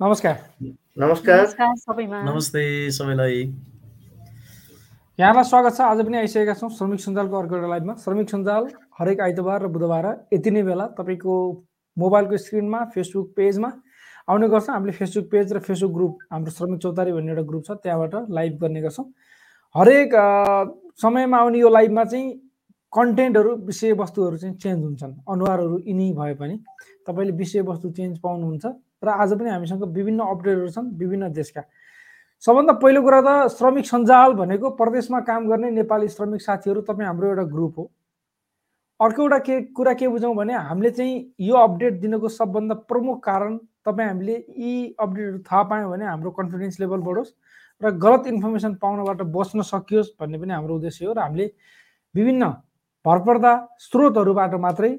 नमस्कार नमस्कार सबैमा नमस्ते सबैलाई यहाँलाई स्वागत छ आज पनि आइसकेका छौँ श्रमिक सञ्जालको अर्को एउटा लाइभमा श्रमिक सञ्जाल हरेक आइतबार र बुधबार यति नै बेला तपाईँको मोबाइलको स्क्रिनमा फेसबुक पेजमा आउने गर्छ हामीले फेसबुक पेज र फेसबुक ग्रुप हाम्रो श्रमिक चौतारी भन्ने एउटा ग्रुप छ त्यहाँबाट लाइभ गर्ने गर्छौँ हरेक समयमा आउने यो लाइभमा चाहिँ कन्टेन्टहरू विषयवस्तुहरू चाहिँ चेन्ज हुन्छन् अनुहारहरू यिनी भए पनि तपाईँले विषयवस्तु चेन्ज पाउनुहुन्छ र आज पनि हामीसँग विभिन्न अपडेटहरू छन् विभिन्न देशका। सबभन्दा पहिलो कुरा त श्रमिक सञ्जाल भनेको प्रदेशमा काम गर्ने नेपाली श्रमिक साथीहरू तपाईँ हाम्रो एउटा ग्रुप हो। अर्को एउटा के कुरा के बुझौँ भने हामीले चाहिँ यो अपडेट दिनको सबभन्दा प्रमुख कारण तपाईँ हामीले यी अपडेटहरू थाहा पायौँ भने हाम्रो कन्फिडेन्स लेभल बढोस् र गलत इन्फर्मेसन पाउनबाट बच्न सकियोस् भन्ने पनि हाम्रो उद्देश्य हो र हामीले विभिन्न भरपर्दा स्रोतहरूबाट मात्रै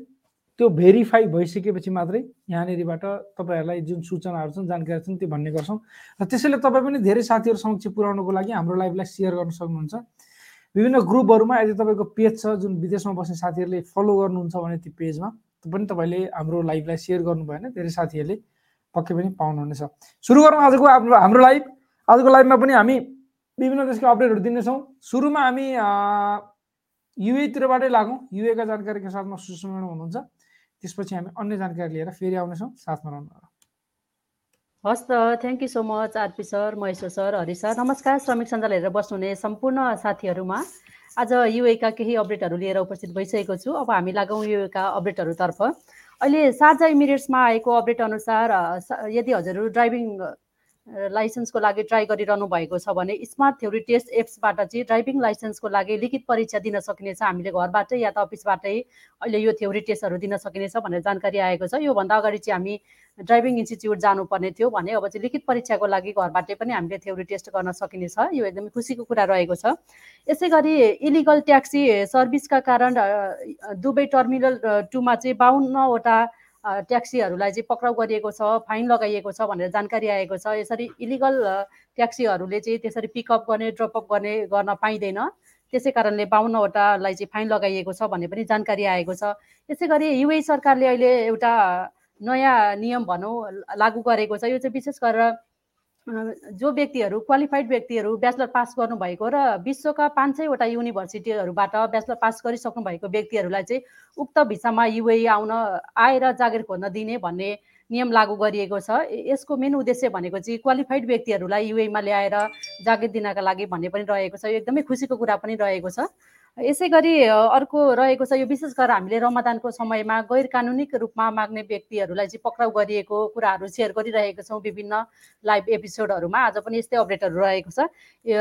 त्यो भेरिफाई भइसकेपछि मात्रै यहाँनिरबाट तपाईँहरूलाई जुन सूचनाहरू छन् जानकारी छन् त्यो भन्ने गर्छौँ। र त्यसैले तपाईँ पनि धेरै साथीहरू समक्ष पुर्याउनुको लागि हाम्रो लाइभलाई सेयर गर्न सक्नुहुन्छ। विभिन्न ग्रुपहरूमा यदि तपाईँको पेज छ जुन विदेशमा बस्ने साथीहरूले फलो गर्नुहुन्छ भने त्यो पेजमा पनि तपाईँले हाम्रो लाइभलाई सेयर गर्नुभयो भने धेरै साथीहरूले पक्कै पनि पाउनुहुनेछ। सुरु गरौँ आजको हाम्रो हाम्रो लाइभ। आजको लाइभमा पनि हामी विभिन्न देशको अपडेटहरू दिनेछौँ। सुरुमा हामी युएतिरबाटै लागौँ। युएका जानकारीका साथमा सुषमा हुनुहुन्छ। त्यसपछि हामी अन्य जानकारी लिएर फेरि आउनेछौँ साथमा रहनु हस् त thank you so much RP sir Maheshwar sir Hari sir. नमस्कार श्रमिक सञ्जाल हेरेर बस्नुहुने सम्पूर्ण साथीहरूमा। आज युएका केही अपडेटहरू लिएर उपस्थित भइसकेको छु। अब हामी लागौँ युएका अपडेटहरूतर्फ। अहिले साझा इमिरेट्समा आएको अपडेट अनुसार यदि हजुरहरू ड्राइभिङ लाइसेन्सको लागि ट्राई गरिरहनु भएको छ भने स्मार्ट थ्योरी टेस्ट एप्सबाट चाहिँ ड्राइभिङ लाइसेन्सको लागि लिखित परीक्षा दिन सकिनेछ। हामीले घरबाटै या त अफिसबाटै अहिले यो थ्योरी टेस्टहरू दिन सकिनेछ भनेर जानकारी आएको छ। योभन्दा अगाडि चाहिँ हामी ड्राइभिङ इन्स्टिच्युट जानुपर्ने थियो भने अब चाहिँ लिखित परीक्षाको लागि घरबाटै पनि हामीले थ्योरी टेस्ट गर्न सकिनेछ। यो एकदमै खुसीको कुरा रहेको छ। यसै गरी इलिगल ट्याक्सी सर्भिसका कारण दुबई टर्मिनल टूमा चाहिँ बाहन्नवटा ट्याक्सीहरूलाई चाहिँ पक्राउ गरिएको छ फाइन लगाइएको छ भनेर जानकारी आएको छ। यसरी इलिगल ट्याक्सीहरूले चाहिँ त्यसरी पिकअप गर्ने ड्रपअप गर्ने गर्न पाइँदैन। त्यसै कारणले बाहन्नवटालाई चाहिँ फाइन लगाइएको छ भन्ने पनि जानकारी आएको छ। यसै गरी युए सरकारले अहिले एउटा नयाँ नियम भनौँ लागू गरेको छ। यो चाहिँ विशेष गरेर जो व्यक्तिहरू क्वालिफाइड व्यक्तिहरू ब्याचलर पास गर्नुभएको र विश्वका पाँच सयवटा युनिभर्सिटीहरूबाट ब्याचलर पास गरिसक्नु भएको व्यक्तिहरूलाई चाहिँ उक्त भिसामा युए आउन आएर जागिर खोज्न दिने भन्ने नियम लागू गरिएको छ। यसको मेन उद्देश्य भनेको चाहिँ क्वालिफाइड व्यक्तिहरूलाई युएमा ल्याएर जागिर दिनका लागि भन्ने पनि रहेको छ। एकदमै खुसीको कुरा पनि रहेको छ। यसै गरी अर्को रहेको छ यो विशेष गरेर हामीले रमदानको समयमा गैर कानुनिक रूपमा माग्ने व्यक्तिहरूलाई चाहिँ पक्राउ गरिएको कुराहरू सेयर गरिरहेको छौँ विभिन्न लाइभ एपिसोडहरूमा। आज पनि यस्तै अपडेटहरू रहेको छ।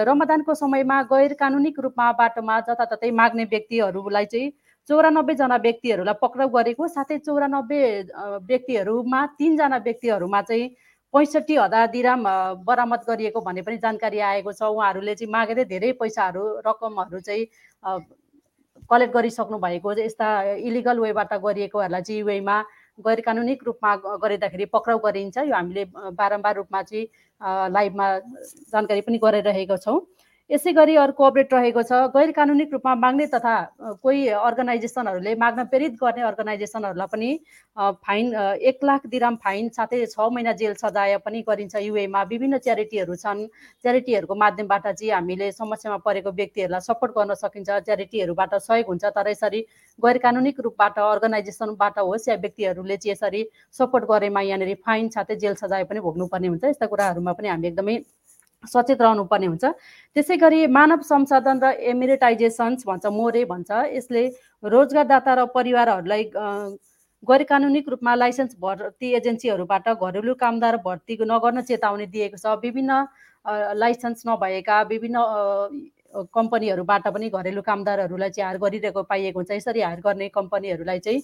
रमदानको समयमा गैर कानुनिक रूपमा बाटोमा जताततै माग्ने व्यक्तिहरूलाई चाहिँ चौरानब्बेजना व्यक्तिहरूलाई पक्राउ गरेको साथै चौरानब्बे व्यक्तिहरूमा तिनजना व्यक्तिहरूमा चाहिँ पैँसठी हजार दिराम बरामद गरिएको भन्ने पनि जानकारी आएको छ। उहाँहरूले चाहिँ मागेरै धेरै पैसाहरू रकमहरू चाहिँ कलेक्ट गरिसक्नु भएको यस्ता इलिगल वेबाट गरिएकोहरूलाई चाहिँ युएमा गैर कानुनिक रूपमा गरिँदाखेरि पक्राउ गरिन्छ। यो हामीले बारम्बार रूपमा चाहिँ लाइभमा जानकारी पनि गरिरहेको छौँ। यसै गरी अर्को अपडेट रहेको छ। गैर कानुनिक रूपमा माग्ने तथा कोही अर्गनाइजेसनहरूले माग्न प्रेरित गर्ने अर्गनाइजेसनहरूलाई पनि फाइन एक लाख दिराम फाइन साथै छ महिना जेल सजाय पनि गरिन्छ। युएमा विभिन्न च्यारिटीहरू छन्। च्यारिटीहरूको माध्यमबाट चाहिँ हामीले समस्यामा परेको व्यक्तिहरूलाई सपोर्ट गर्न सकिन्छ। च्यारिटीहरूबाट सहयोग हुन्छ तर यसरी गैर कानुनिक रूपबाट अर्गनाइजेसनबाट होस् या व्यक्तिहरूले चाहिँ यसरी सपोर्ट गरेमा यहाँनिर फाइन साथै जेल सजाय पनि भोग्नुपर्ने हुन्छ। यस्ता कुराहरूमा पनि हामी एकदमै सचेत रहनुपर्ने हुन्छ। त्यसै गरी मानव संसाधन र एमिरेटाइजेसन्स भन्छ मोरे भन्छ। यसले रोजगारदाता र परिवारहरूलाई गैर कानुनिक रूपमा लाइसेन्स भर्ती एजेन्सीहरूबाट घरेलु कामदार भर्ती नगर्न चेतावनी दिएको छ। विभिन्न लाइसेन्स नभएका विभिन्न कम्पनीहरूबाट पनि घरेलु कामदारहरूलाई चाहिँ हायर गरिरहेको पाइएको हुन्छ। यसरी हायर गर्ने कम्पनीहरूलाई चाहिँ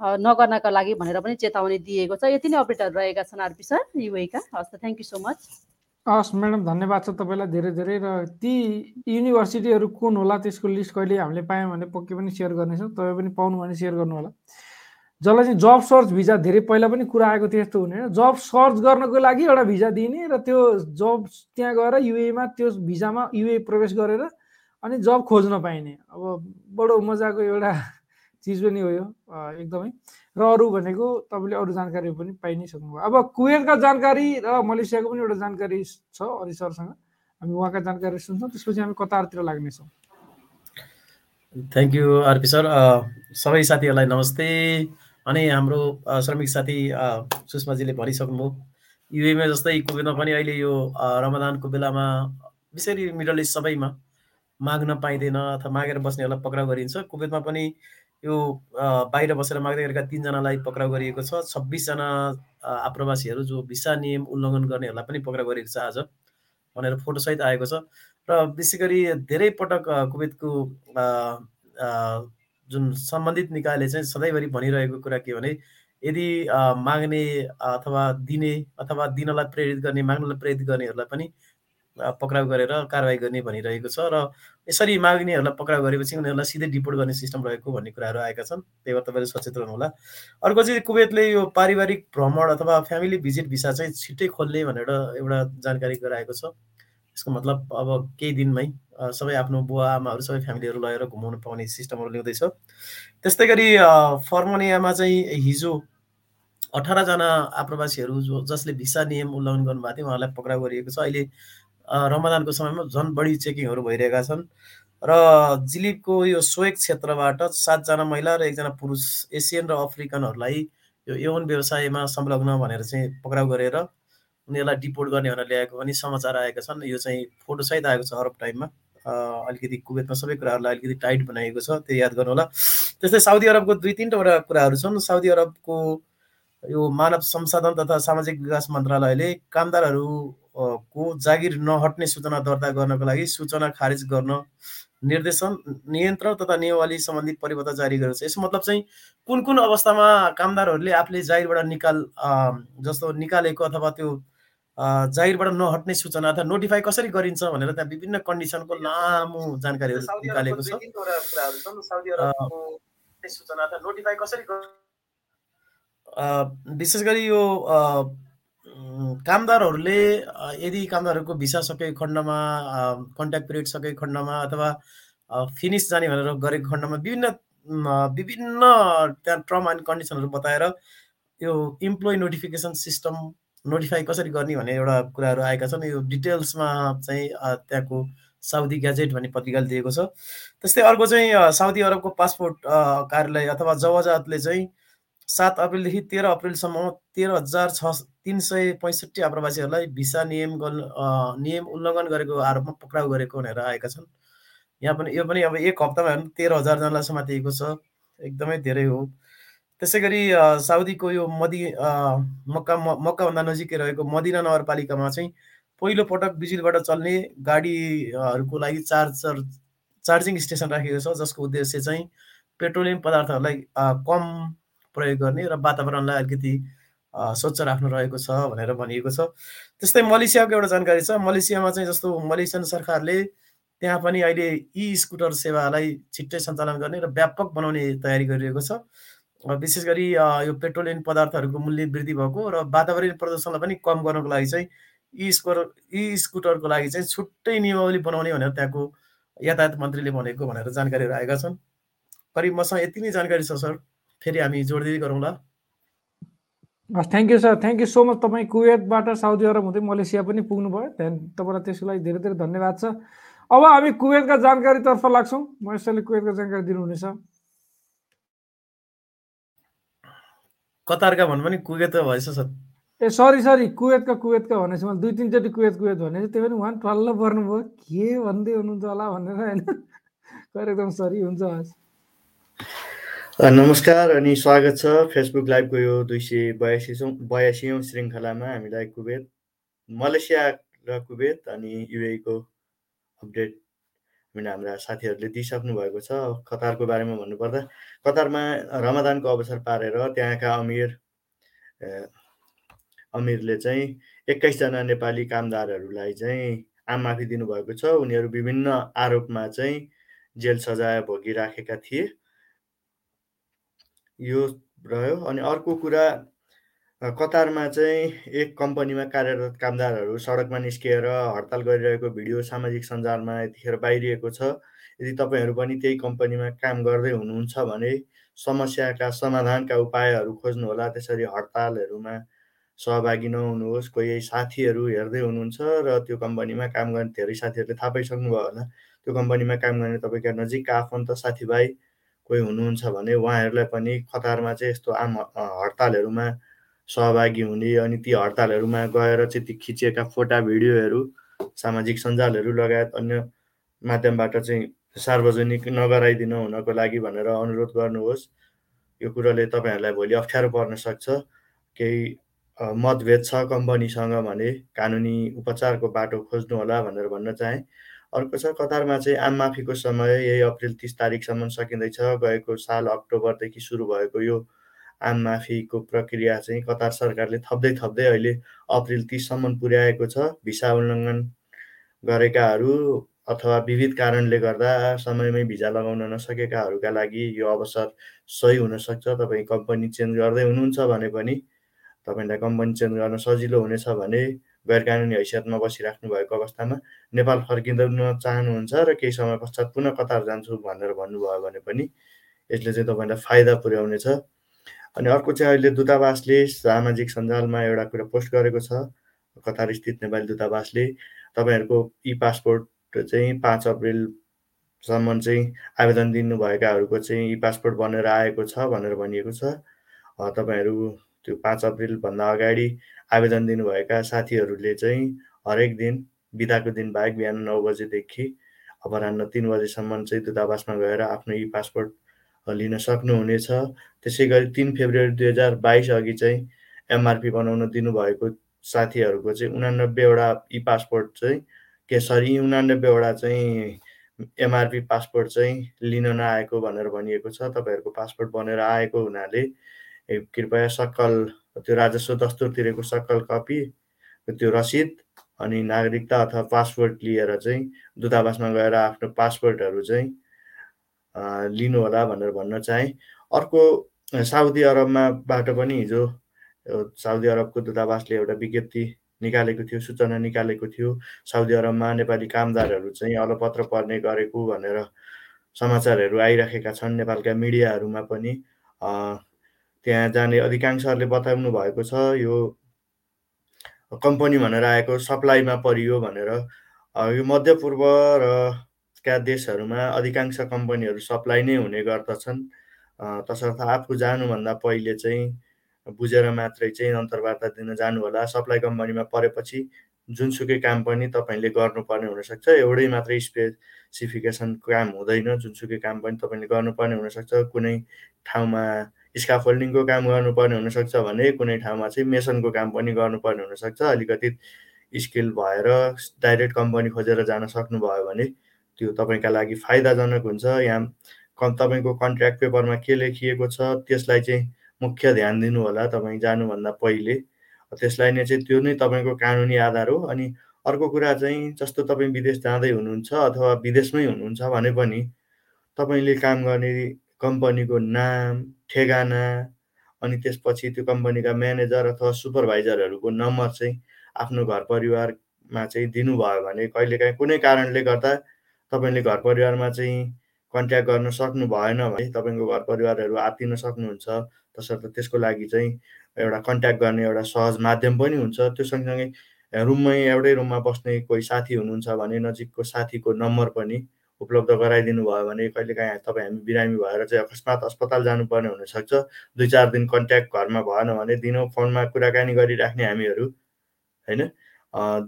नगर्नका लागि भनेर पनि चेतावनी दिएको छ। यति नै अपडेटहरू रहेका छन् आरपी सर युएका हस् त थ्याङ्क यू सो मच हस् म्याडम धन्यवाद छ तपाईँलाई धेरै धेरै र ती युनिभर्सिटीहरू कुन होला त्यसको लिस्ट कहिले हामीले पायौँ भने पक्कै पनि सेयर गर्नेछौँ। तपाईँ पनि पाउनु भने सेयर गर्नु होला जसलाई चाहिँ जब सर्च भिजा धेरै पहिला पनि कुरा आएको थियो यस्तो हुने जब सर्च गर्नको लागि एउटा भिजा दिने र त्यो जब त्यहाँ गएर युएमा त्यो भिजामा युए प्रवेश गरेर अनि जब खोज्न पाइने। अब बडो मजाको एउटा चिज पनि हो यो एकदमै। र अरू भनेको तपाईँले अरू जानकारी पनि पाइ नै सक्नुभयो। अब कुवेतका जानकारी र मलेसियाको पनि एउटा जानकारी छ अरि सरसँग। हामी उहाँका जानकारी सुन्छौँ त्यसपछि हामी कतारतिर लाग्नेछौँ थ्याङ्क यू आरपी सर सबै साथीहरूलाई नमस्ते। अनि हाम्रो श्रमिक साथी सुषमाजीले भनिसक्नुभयो। युएमा जस्तै कुवेतमा पनि अहिले यो रमदानको बेलामा विशेष मिडल इस्ट सबैमा माग्न पाइँदैन अथवा मागेर बस्नेहरूलाई पक्राउ गरिन्छ। कुवेतमा पनि यो बाहिर बसेर माग्दै गरेका तिनजनालाई पक्राउ गरिएको छ। छब्बिसजना आप्रवासीहरू जो भिसा नियम उल्लङ्घन गर्नेहरूलाई पनि पक्राउ गरिएको छ आज भनेर फोटोसहित आएको छ। र विशेष गरी धेरै पटक कुवेतको जुन सम्बन्धित निकायले चाहिँ सधैँभरि भनिरहेको कुरा के भने यदि माग्ने अथवा दिने अथवा दिनलाई प्रेरित गर्ने माग्नलाई प्रेरित गर्नेहरूलाई पनि पक्राउ गरेर कारवाही गर्ने भनिरहेको छ र यसरी माग्नेहरूलाई पक्राउ गरेपछि उनीहरूलाई सिधै डिपोर्ट गर्ने सिस्टम रहेको भन्ने कुराहरू आएका छन्। त्यही भएर तपाईँले सचेत रहनुहोला अर्को चाहिँ कुवेतले यो पारिवारिक भ्रमण अथवा फ्यामिली भिजिट भिसा चाहिँ छिट्टै खोल्ने भनेर एउटा जानकारी गराएको छ। यसको मतलब अब केही दिनमै सबै आफ्नो बुवा आमाहरू सबै फ्यामिलीहरू लगेर घुमाउनु पाउने सिस्टमहरू ल्याउँदैछ त्यस्तै गरी फर्मोनियामा चाहिँ हिजो अठारजना आप्रवासीहरू जो जसले भिसा नियम उल्लङ्घन गर्नुभएको थियो उहाँलाई पक्राउ गरिएको छ। अहिले रमदानको समयमा झन् बढी चेकिङहरू भइरहेका छन् र जिलिपको यो सोएक क्षेत्रबाट सातजना महिला र एकजना पुरुष एसियन र अफ्रिकनहरूलाई यो यौन व्यवसायमा संलग्न भनेर चाहिँ पक्राउ गरेर उनीहरूलाई डिपोर्ट गर्ने भनेर ल्याएको पनि समाचार आएका छन्। यो चाहिँ फोटोसहित आएको छ अरब टाइममा। अलिकति कुवेतमा सबै कुराहरूलाई अलिकति टाइट बनाइएको छ त्यो याद गर्नु होला त्यस्तै साउदी अरबको दुई तिनवटा कुराहरू छन्। साउदी अरबको यो मानव संसाधन तथा सामाजिक विकास मन्त्रालयले कामदारहरू को जागिर नहट्ने सूचना दर्ता गर्नको लागि सूचना खारेज गर्न निर्देशन नियन्त्रण तथा नियमावली सम्बन्धी परिपत्र जारी गरेको छ। यसको मतलब चाहिँ कुन कुन अवस्थामा कामदारहरूले आफूले जागिरबाट निकाल जस्तो निकालेको अथवा त्यो जागिरबाट नहट्ने सूचना अथवा नोटिफाई कसरी गरिन्छ भनेर त्यहाँ विभिन्न कन्डिसनको लामो जानकारीहरू निकालेको छ। विशेष गरी यो कामदारहरूले यदि कामदारहरूको भिसा सकेको खण्डमा कन्ट्याक्ट पिरियड सकेको खण्डमा अथवा फिनिस जाने भनेर गरेको खण्डमा विभिन्न विभिन्न त्यहाँ टर्म एन्ड कन्डिसनहरू बताएर यो इम्प्लोइ नोटिफिकेसन सिस्टम नोटिफाई कसरी गर्ने भन्ने एउटा कुराहरू आएका छन्। यो डिटेल्समा चाहिँ त्यहाँको साउदी ग्याजेट भन्ने पत्रिकाले दिएको छ। त्यस्तै अर्को चाहिँ साउदी अरबको पासपोर्ट कार्यालय अथवा जवाजातले चाहिँ सात अप्रेलदेखि तेह्र अप्रेलसम्म तेह्र हजार छ तिन सय पैँसठी आप्रवासीहरूलाई भिसा नियम नियम उल्लङ्घन गरेको आरोपमा पक्राउ गरेको भनेर आएका छन्। यहाँ पनि यो पनि अब एक हप्तामा तेह्र हजारजनालाई समातिएको छ। एकदमै धेरै हो। त्यसै गरी साउदीको यो मदि मक्का मक्काभन्दा नजिकै रहेको मदिना नगरपालिकामा चाहिँ पहिलो पटक बिजुलीबाट चल्ने गाडीहरूको लागि चार्जर चार्जिङ स्टेसन राखेको छ जसको उद्देश्य चाहिँ पेट्रोलियम पदार्थहरूलाई कम प्रयोग गर्ने र वातावरणलाई अलिकति स्वच्छ राख्नु रहेको छ भनेर भनिएको छ। त्यस्तै मलेसियाको एउटा जानकारी छ। मलेसियामा चाहिँ जस्तो मलेसियन सरकारले त्यहाँ पनि अहिले ई स्कुटर सेवालाई छिट्टै सञ्चालन गर्ने र व्यापक बनाउने तयारी गरिरहेको छ। विशेष गरी यो पेट्रोलियम पदार्थहरूको मूल्य वृद्धि भएको र वातावरणीय प्रदूषणलाई पनि कम गर्नको लागि चाहिँ यी स्कुटर यी स्कुटरको लागि चाहिँ छुट्टै नियमावली बनाउने भनेर त्यहाँको यातायात मन्त्रीले भनेको भनेर जानकारीहरू आएका छन्। करिब मसँग यति नै जानकारी छ सर। फेरि हामी जोड्दै गरौँला thank you sir thank you so much तपाईँ कुवेतबाट साउदी अरब हुँदै मलेसिया पनि पुग्नुभयो। त्यहाँदेखि तपाईँलाई त्यसको लागि धेरै धेरै धन्यवाद छ अब हामी कुवेतका जानकारीतर्फ लाग्छौँ। महेशले कुवेतको जानकारी दिनुहुनेछ। कतारका भन्नु पनि कुवेत भएछ सर ए सरी सरी कुवेतका कुवेतका भनेपछि मैले। दुई तिनचोटि कुवेत कुवेत भने त्यो पनि उहाँ टल्ल पर्नुभयो। के भन्दै हुनुहुन्छ होला भनेर होइन। एकदम सरी हुन्छ हस्। नमस्कार अनि स्वागत छ। फेसबुक लाइभको यो दुई सय बयासी बयासी श्रृङ्खलामा हामीलाई कुवेत मलेसिया र कुवेत अनि युएको अपडेट हामीले हाम्रा साथीहरूले दिइसक्नु भएको छ। कतारको बारेमा भन्नुपर्दा कतारमा रमदानको अवसर पारेर त्यहाँका अमिर अमिरले चाहिँ एक्काइसजना नेपाली कामदारहरूलाई चाहिँ आम माफी दिनुभएको छ। उनीहरू विभिन्न आरोपमा चाहिँ जेल सजाय भोगिराखेका थिए। यो रह्यो। अनि अर्को कुरा कतारमा चाहिँ एक कम्पनीमा कार्यरत कामदारहरू सडकमा निस्किएर हडताल गरिरहेको भिडियो सामाजिक सञ्जालमा यतिखेर बाहिरिएको छ। यदि तपाईँहरू पनि त्यही कम्पनीमा काम गर्दै हुनुहुन्छ भने समस्याका समाधानका उपायहरू खोज्नुहोला। त्यसरी हडतालहरूमा सहभागी नहुनुहोस्। कोही साथीहरू हेर्दै हुनुहुन्छ र त्यो कम्पनीमा काम गर्ने धेरै साथीहरूले थाहा पाइसक्नुभयो होला। त्यो कम्पनीमा काम गर्ने तपाईँका नजिकका आफन्त साथीभाइ कोही हुनुहुन्छ भने उहाँहरूलाई पनि कतारमा चाहिँ यस्तो आम हडतालहरूमा सहभागी हुने अनि ती हडतालहरूमा गएर चाहिँ ती खिचिएका फोटा भिडियोहरू सामाजिक सञ्जालहरू लगायत अन्य माध्यमबाट चाहिँ सार्वजनिक नगराइदिनु हुनको लागि भनेर अनुरोध गर्नुहोस्। यो कुरोले तपाईँहरूलाई भोलि अप्ठ्यारो पर्न सक्छ। केही मतभेद छ कम्पनीसँग भने कानुनी उपचारको बाटो खोज्नु होला भनेर भन्न चाहेँ। अर्को छ कतारमा चाहिँ आम माफीको समय यही अप्रिल तिस तारिकसम्म सकिँदैछ। गएको साल अक्टोबरदेखि सुरु भएको यो आम माफीको प्रक्रिया चाहिँ कतार सरकारले थप्दै थप्दै अहिले अप्रिल तिससम्म पुर्याएको छ। भिसा उल्लङ्घन गरेकाहरू अथवा विविध कारणले गर्दा समयमै भिजा लगाउन नसकेकाहरूका लागि यो अवसर सही हुनसक्छ। तपाईँ कम्पनी चेन्ज गर्दै हुनुहुन्छ भने पनि तपाईँलाई कम्पनी चेन्ज गर्न सजिलो हुनेछ भने गैर कानुनी हैसियतमा बसिराख्नु भएको अवस्थामा नेपाल फर्किँदैन चाहनुहुन्छ र केही समय पश्चात पुनः कतार जान्छु भनेर भन्नुभयो भने पनि यसले चाहिँ तपाईँलाई फाइदा पुर्याउनेछ। अनि अर्को चाहिँ अहिले दूतावासले सामाजिक सञ्जालमा एउटा कुरा पोस्ट गरेको छ कतार स्थित नेपाली दूतावासले। तपाईँहरूको ई पासपोर्ट चाहिँ पाँच अप्रिलसम्म चाहिँ आवेदन दिनुभएकाहरूको चाहिँ ई पासपोर्ट बनेर आएको छ भनेर भनिएको छ। तपाईँहरू त्यो पाँच अप्रिलभन्दा अगाडि आवेदन दिनुभएका साथीहरूले चाहिँ हरेक दिन बिदाको दिन बाहेक बिहान नौ बजेदेखि अपरान्न तिन बजीसम्म चाहिँ दूतावासमा गएर आफ्नो ई पासपोर्ट लिन सक्नुहुनेछ। त्यसै गरी तिन फेब्रुअरी दुई हजार बाइस अघि चाहिँ एमआरपी बनाउन दिनुभएको साथीहरूको चाहिँ उनानब्बेवटा ई पासपोर्ट चाहिँ के सरी उनानब्बेवटा चाहिँ एमआरपी पासपोर्ट चाहिँ लिन नआएको भनेर भनिएको छ। तपाईँहरूको पासपोर्ट बनेर आएको हुनाले कृपया सक्कल त्यो राजस्व दस्तुर तिरेको सक्कल कपी त्यो रसिद अनि नागरिकता अथवा पासपोर्ट लिएर चाहिँ दूतावासमा गएर आफ्नो पासपोर्टहरू चाहिँ लिनु होला भनेर भन्न चाहेँ। अर्को साउदी अरबमाबाट पनि हिजो साउदी अरबको दूतावासले एउटा विज्ञप्ति निकालेको थियो सूचना निकालेको थियो साउदी अरबमा नेपाली कामदारहरू चाहिँ अलपत्र पर्ने गरेको भनेर समाचारहरू आइराखेका छन्। नेपालका मिडियाहरूमा पनि त्यहाँ जाने अधिकांशहरूले बताउनु भएको छ यो कम्पनी भनेर आएको सप्लाईमा परियो भनेर। यो मध्यपूर्व र का देशहरूमा अधिकांश कम्पनीहरू सप्लाई नै हुने गर्दछन्। तसर्थ आफू जानुभन्दा पहिले चाहिँ बुझेर मात्रै चाहिँ अन्तर्वार्ता दिन जानु होला सप्लाई कम्पनीमा परेपछि जुनसुकै काम पनि तपाईँले गर्नुपर्ने हुनसक्छ। एउटै मात्रै स्पेसिफिकेसन काम हुँदैन। जुनसुकै काम पनि तपाईँले गर्नुपर्ने हुनसक्छ। कुनै ठाउँमा स्काफोल्डिङको काम गर्नुपर्ने हुनसक्छ भने कुनै ठाउँमा चाहिँ मेसनको काम पनि गर्नुपर्ने हुनसक्छ। अलिकति स्किल भएर डाइरेक्ट कम्पनी खोजेर जान सक्नुभयो भने त्यो तपाईँका लागि फाइदाजनक हुन्छ। यहाँ तपाईँको कन्ट्र्याक्ट पेपरमा के लेखिएको छ त्यसलाई चाहिँ मुख्य ध्यान दिनु होला तपाईँ जानुभन्दा पहिले। त्यसलाई नै चाहिँ त्यो नै तपाईँको कानुनी आधार हो अनि अर्को कुरा चाहिँ जस्तो तपाईँ विदेश जाँदै हुनुहुन्छ अथवा विदेशमै हुनुहुन्छ भने पनि तपाईँले काम गर्ने कम्पनीको नाम ठेगाना अनि त्यसपछि त्यो कम्पनीका म्यानेजर अथवा सुपरभाइजरहरूको नम्बर चाहिँ आफ्नो घर परिवारमा चाहिँ दिनुभयो भने कहिलेकाहीँ कुनै कारणले गर्दा तपाईँले घर परिवारमा चाहिँ कन्ट्याक्ट गर्न सक्नु भएन भने तपाईँको घर परिवारहरू आत्तिन सक्नुहुन्छ। तसर्थ त्यसको लागि चाहिँ एउटा कन्ट्याक्ट गर्ने एउटा सहज माध्यम पनि हुन्छ। त्यो सँगसँगै रुममै एउटै रुममा बस्ने कोही साथी हुनुहुन्छ भने नजिकको साथीको नम्बर पनि उपलब्ध गराइदिनु भयो भने कहिलेकाहीँ तपाईँ हामी बिरामी भएर चाहिँ अकस्मात अस्पताल जानुपर्ने हुनसक्छ। दुई चार दिन कन्ट्याक्ट घरमा भएन भने दिनौँ फोनमा कुराकानी गरिराख्ने हामीहरू होइन?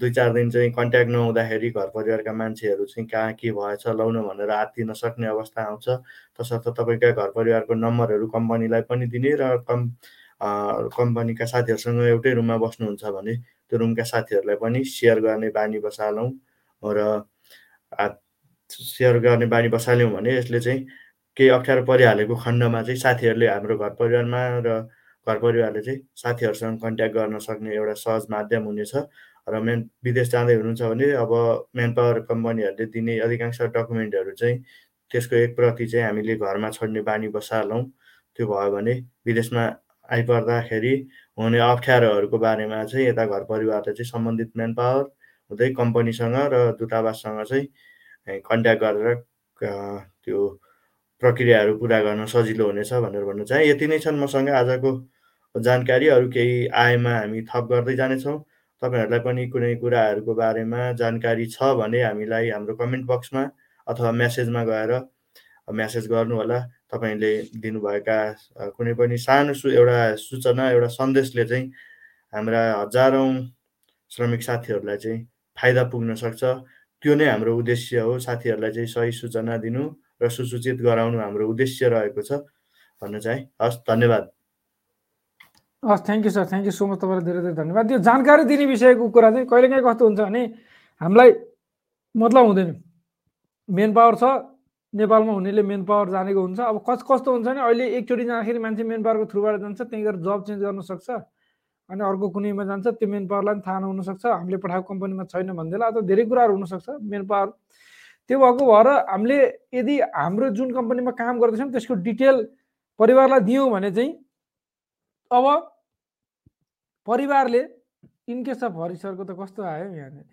दुई चार दिन चाहिँ कन्ट्याक्ट नहुँदाखेरि घर परिवारका मान्छेहरू चाहिँ कहाँ के भएछ लाउन भनेर आत्तिन सक्ने अवस्था आउँछ। तसर्थ तपाईँका घर परिवारको नम्बरहरू कम्पनीलाई पनि दिने र कम् कम्पनीका साथीहरूसँग एउटै रुममा बस्नुहुन्छ भने त्यो रुमका साथीहरूलाई पनि सेयर गर्ने बानी बसालौँ। र सेयर गर्ने बानी बसाल्यौँ भने यसले चाहिँ केही अप्ठ्यारो परिहालेको खण्डमा चाहिँ साथीहरूले हाम्रो घर परिवारमा र घर परिवारले चाहिँ साथीहरूसँग कन्ट्याक्ट गर्न सक्ने एउटा सहज माध्यम हुनेछ र मेन विदेश जाँदै हुनुहुन्छ भने अब मेन पावर कम्पनीहरूले दिने अधिकांश डकुमेन्टहरू चाहिँ त्यसको एक प्रति चाहिँ हामीले घरमा छोड्ने बानी बसालौँ। त्यो भयो भने विदेशमा आइपर्दाखेरि हुने अप्ठ्यारोहरूको बारेमा चाहिँ यता घर परिवारले चाहिँ सम्बन्धित मेन पावर हुँदै कम्पनीसँग र दूतावाससँग चाहिँ कन्ट्याक्ट गरेर त्यो प्रक्रियाहरू पुरा गर्न सजिलो हुनेछ भनेर भन्न चाहे। यति नै छन् मसँग आजको जानकारी। अरू केही आएमा हामी थप गर्दै जानेछौँ। तपाईँहरूलाई पनि कुनै कुराहरूको बारेमा जानकारी छ भने हामीलाई हाम्रो कमेन्ट बक्समा अथवा म्यासेजमा गएर म्यासेज गर्नुहोला। तपाईँले दिनुभएका कुनै पनि सानो सु एउटा सूचना एउटा सन्देशले चाहिँ हाम्रा हजारौँ श्रमिक साथीहरूलाई चाहिँ फाइदा पुग्न सक्छ। त्यो नै हाम्रो उद्देश्य हो। साथीहरूलाई चाहिँ सही सूचना दिनु र सुसूचित गराउनु हाम्रो उद्देश्य रहेको छ भन्न चाहिँ। हस् धन्यवाद। हस् thank you sir thank you so much तपाईँलाई धेरै धेरै धन्यवाद। त्यो जानकारी दिने विषयको कुरा चाहिँ कहिलेकाहीँ कस्तो हुन्छ भने हामीलाई मतलब हुँदैन। मेन पावर छ नेपालमा हुनेले मेन पावर जानेको हुन्छ। अब कस कस्तो हुन्छ भने अहिले एकचोटि जाँदाखेरि मान्छे मेन पावरको थ्रुबाट जान्छ त्यहीँ गएर जब चेन्ज गर्न सक्छ। अनि अर्को कुनैमा जान्छ त्यो मेन पावरलाई पनि थाहा नहुनसक्छ हामीले पठाएको कम्पनीमा छैन भनिदिएला अथवा धेरै कुराहरू हुनसक्छ मेन पावर त्यो भएको भएर हामीले यदि हाम्रो जुन कम्पनीमा काम गर्दैछौँ त्यसको डिटेल परिवारलाई दियौँ भने चाहिँ अब परिवारले इनकेस अफ हरि सरको त कस्तो आयो यहाँनिर?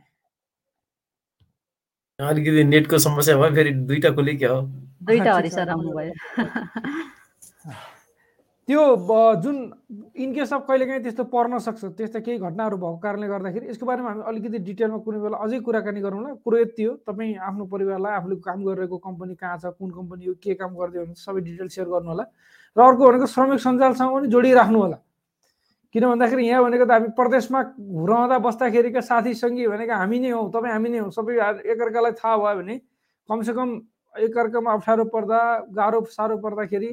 अलिकति नेटको समस्या भयो फेरि दुइटा खोले क्या हो दुईटा ठिक हरि छ, सर ठिक आउनुभयो। त्यो जुन इनकेस अफ कहिलेकाहीँ त्यस्तो पर्न सक्छ त्यस्तो केही घटनाहरू भएको कारणले गर्दाखेरि यसको बारेमा हामी अलिकति डिटेलमा कुनै बेला अझै कुराकानी गरौँला। कुरो यति हो तपाईँ आफ्नो परिवारलाई आफूले काम गरिरहेको कम्पनी कहाँ छ कुन कम्पनी हो के काम गर्दै हुनुहुन्छ सबै डिटेल सेयर गर्नु होला र अर्को भनेको श्रमिक सञ्जालसँग पनि जोडिराख्नु होला। किन भन्दाखेरि यहाँ भनेको त हामी प्रदेशमा रहँदा बस्दाखेरिका साथी सङ्गी भनेको हामी नै हौँ तपाईँ हामी नै हौँ सबै एकअर्कालाई थाहा भयो भने कमसेकम एकअर्कामा अप्ठ्यारो पर्दा गाह्रो साह्रो पर्दाखेरि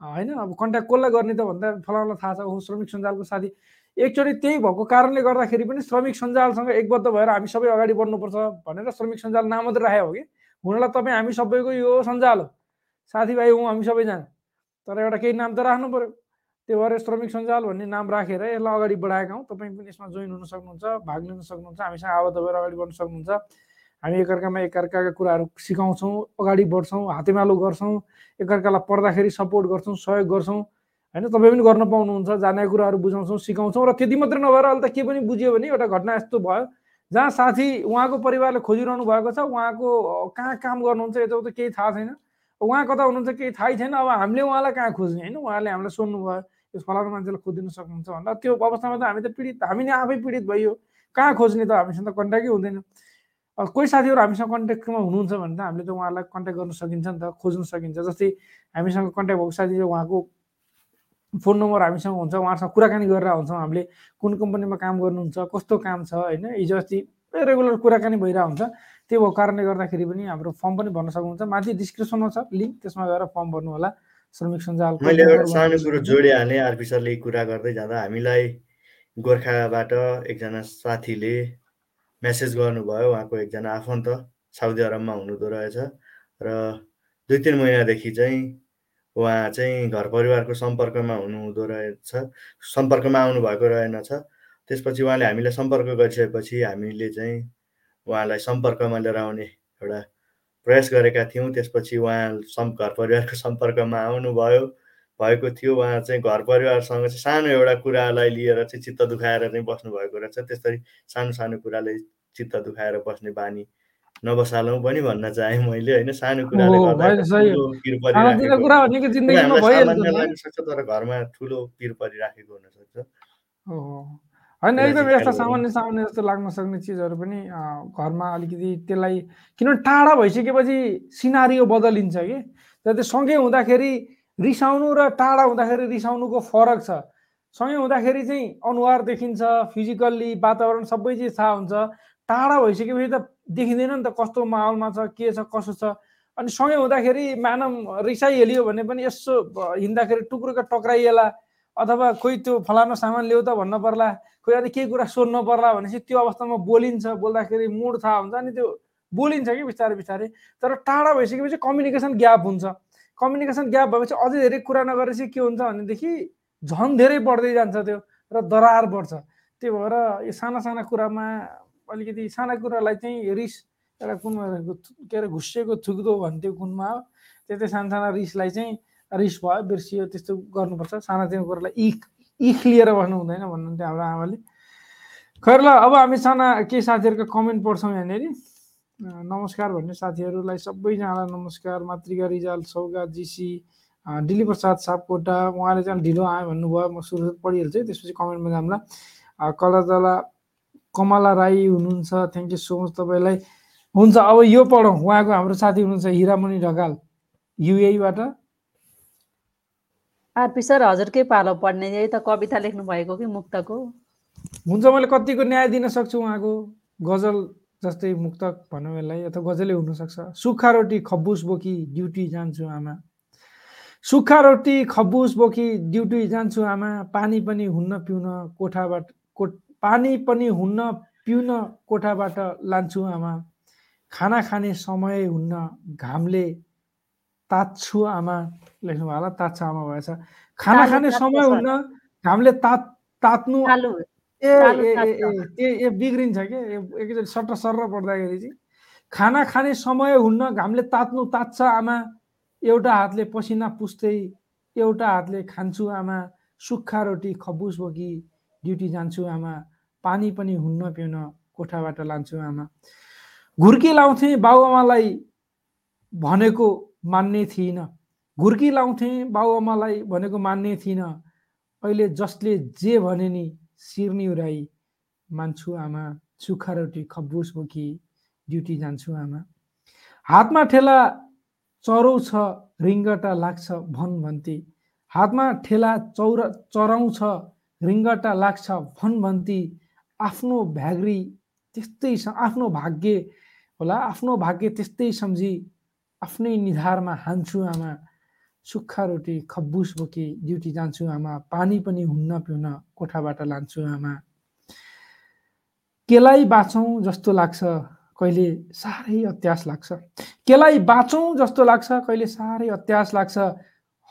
होइन अब कन्ट्याक्ट कसलाई गर्ने त भन्दा फलाउनलाई थाहा छ ऊ श्रमिक सञ्जालको साथी। एकचोटि त्यही भएको कारणले गर्दाखेरि पनि श्रमिक सञ्जालसँग एकबद्ध भएर हामी सबै अगाडि बढ्नुपर्छ भनेर श्रमिक सञ्जाल नाम मात्रै राखेको हो कि? हुनलाई तपाईँ हामी सबैको यो सञ्जाल हो। साथीभाइ हौँ हामी सबैजना। तर एउटा केही नाम त राख्नु पऱ्यो त्यो भएर श्रमिक सञ्जाल भन्ने नाम राखेर यसलाई अगाडि बढाएका हौँ। तपाईँ पनि यसमा जोइन हुन सक्नुहुन्छ भाग लिन सक्नुहुन्छ हामीसँग आबद्ध भएर अगाडि बढ्न सक्नुहुन्छ। हामी एकअर्कामा एकअर्काका कुराहरू सिकाउँछौँ अगाडि बढ्छौँ हातेमालो गर्छौँ एकअर्कालाई पर्दाखेरि सपोर्ट गर्छौँ सहयोग गर्छौँ। होइन तपाईँ पनि गर्न पाउनुहुन्छ जानेका कुराहरू बुझाउँछौँ सिकाउँछौँ र त्यति मात्रै नभएर अहिले त के पनि बुझ्यो भने एउटा घटना यस्तो भयो जहाँ साथी उहाँको परिवारले खोजिरहनु भएको छ उहाँको कहाँ काम गर्नुहुन्छ यताउता केही थाहा छैन। उहाँ कता हुनुहुन्छ केही थाहै छैन अब हामीले उहाँलाई कहाँ खोज्ने? होइन उहाँले हामीलाई सोध्नु भयो यो फलानु मान्छेलाई खोजिदिनु सक्नुहुन्छ भन्दा त्यो अवस्थामा त हामी त पीडित हामी नै आफै पीडित भइयो। कहाँ खोज्ने त हामीसँग त कन्ट्याक्टै हुँदैन। कोही साथीहरू हामीसँग कन्ट्याक्टमा हुनुहुन्छ भने त हामीले त उहाँलाई कन्ट्याक्ट गर्न सकिन्छ नि त खोज्न सकिन्छ। जस्तै हामीसँग कन्ट्याक्ट भएको साथी उहाँको फोन नम्बर हामीसँग हुन्छ उहाँसँग कुराकानी गरेर हुन्छौँ हामीले। कुन कम्पनीमा काम गर्नुहुन्छ कस्तो काम छ होइन? हिजो अस्ति रेगुलर कुराकानी भइरहेको हुन्छ। त्यो भएको कारणले गर्दाखेरि पनि हाम्रो फर्म पनि भर्न सक्नुहुन्छ। माथि डिस्क्रिप्सनमा छ लिङ्क त्यसमा गएर फर्म भर्नु होला श्रमिक सञ्जालको मैले एउटा सानो कुरो। जोडिहालेँ। आरपी सरले कुरा गर्दै जाँदा हामीलाई गोर्खाबाट एकजना साथीले मेसेज गर्नुभयो उहाँको एकजना आफन्त साउदी अरबमा हुनुहुँदो रहेछ। र दुई तिन महिनादेखि चाहिँ उहाँ चाहिँ घर परिवारको सम्पर्कमा हुनुहुँदो रहेछ सम्पर्कमा आउनुभएको रहेनछ। त्यसपछि उहाँले हामीलाई सम्पर्क गरिसकेपछि हामीले चाहिँ उहाँलाई सम्पर्कमा लिएर आउने एउटा प्रयास गरेका थियौँ। त्यसपछि उहाँ सम् घर परिवारको सम्पर्कमा आउनुभयो। भएको थियो उहाँ चाहिँ घर परिवारसँग चाहिँ सानो एउटा कुरालाई लिएर चाहिँ चित्त दुखाएर चाहिँ बस्नुभएको रहेछ। त्यसरी सानो सानो कुराले चित्त दुखाएर बस्ने बानी नबसालौँ पनि भन्न चाहेँ मैले होइन? सानो कुराले गर्दा तर घरमा ठुलो पिर परिराखेको हुनसक्छ। होइन एकदम यस्ता सामान्य सामान्य जस्तो लाग्न सक्ने चिजहरू पनि घरमा अलिकति त्यसलाई किनभने टाढा भइसकेपछि सिनारियो बदलिन्छ कि? त्यो सँगै हुँदाखेरि रिसाउनु र टाढा हुँदाखेरि रिसाउनुको फरक छ। सँगै हुँदाखेरि चाहिँ अनुहार देखिन्छ फिजिकल्ली वातावरण सबै चिज थाहा हुन्छ। टाढा भइसकेपछि त देखिँदैन नि त कस्तो माहौलमा छ के छ कसो छ। अनि सँगै हुँदाखेरि म्यानम रिसाइहालियो भने पनि यसो हिँड्दाखेरि टुक्रुका टक्राइएला अथवा खोइ त्यो फलानु सामान ल्याउ त भन्न पर्ला। खोइ अनि केही कुरा सोध्नु पर्ला भनेपछि त्यो अवस्थामा बोलिन्छ। बोल्दाखेरि मुड थाहा हुन्छ अनि त्यो बोलिन्छ कि बिस्तारै बिस्तारै। तर टाढा भइसकेपछि कम्युनिकेसन ग्याप हुन्छ। कम्युनिकेसन ग्याप भएपछि अझै धेरै कुरा नगरेपछि के हुन्छ भनेदेखि झन् धेरै बढ्दै जान्छ त्यो र दरार बढ्छ। त्यही भएर यो साना साना कुरामा अलिकति साना कुरालाई चाहिँ रिस एउटा कुनमा के अरे घुसिएको थुक्दो भन्थ्यो कुनमा त्यस्तै साना साना रिसलाई चाहिँ रिस भयो बिर्सियो त्यस्तो गर्नुपर्छ। सानातिनो कुरालाई इख इख लिएर बस्नु हुँदैन भन्नुहुन्थ्यो हाम्रो आमाले। खैर ल अब हामी साना केही साथीहरूको कमेन्ट पढ्छौँ यहाँनिर। नमस्कार भन्ने साथीहरूलाई सबैजनालाई नमस्कार। मातृका रिजाल सौगा जीसी दिलीप प्रसाद सापकोटा उहाँले चाहिँ ढिलो आयो भन्नुभयो। म सुरु पढिहाल्छु है, त्यसपछि कमेन्टमा जाम्ला अँ, कलतला कमला राई हुनुहुन्छ। थ्याङ्क यू सो मच तपाईँलाई। हुन्छ अब यो पढौँ। उहाँको हाम्रो साथी हुनुहुन्छ हिरामणि ढकाल। युएबाट आरपी सर हजुरकै पालो पढ्ने यही त कविता लेख्नु भएको कि मुक्तको? हुन्छ मैले कतिको न्याय दिन सक्छु उहाँको? गजल जस्तै मुक्तक भनौँ यसलाई अथवा गजलै हुनसक्छ। सुक्खा रोटी खब्बुस बोकी ड्युटी जान्छु आमा। सुक्खा रोटी खब्बुस बोकी ड्युटी जान्छु आमा। पानी पनि हुन्न पिउन कोठाबाट कोठ पानी पनि हुन्न पिउन कोठाबाट लान्छु आमा। खाना खाने समय हुन्न घामले तात्छु आमा। लेख्नु भयो होला तात्छु आमा भएछ। खाना खाने समय। हुन्न घामले तात तात्नु ए बिग्रिन्छ कि? एकैचोटि सट्ट सर्र पढ्दाखेरि चाहिँ खाना खाने समय हुन्न घामले तात्नु तात्छ आमा। एउटा हातले पसिना पुस्दै एउटा हातले खान्छु आमा। सुक्खा रोटी खब्बुस बोकी ड्युटी जान्छु आमा। पानी पनि हुन्न पिउन कोठाबाट लान्छु आमा। घुर्की लाउँथे बाबुआमालाई भनेको मान्ने थिइनँ। घुर्की लाउँथे बाबुआमालाई भनेको मान्ने थिइनँ। अहिले जसले जे भने नि सिर्नी उराई मान्छु आमा सुक्खा रोटी खब्बुस बोकी ड्युटी जान्छु आमा। हातमा ठेला चरौ छ रिङ्गटा लाग्छ भन भन्ती। हातमा ठेला चौर चराउँछ रिङ्गटा लाग्छ भन भन्ती। आफ्नो भ्याग्री त्यस्तै आफ्नो भाग्य होला आफ्नो भाग्य त्यस्तै सम्झी। आफ्नै निधारमा हान्छु आमा। सुक्खा रोटी खब्बुस बोकी ड्युटी जान्छु आमा पानी पनि हुन्न पिउन कोठाबाट लान्छु आमा। केलाई बाँचौँ जस्तो लाग्छ कहिले साह्रै अत्यास लाग्छ। केलाई बाँचौँ जस्तो लाग्छ कहिले साह्रै अत्यास लाग्छ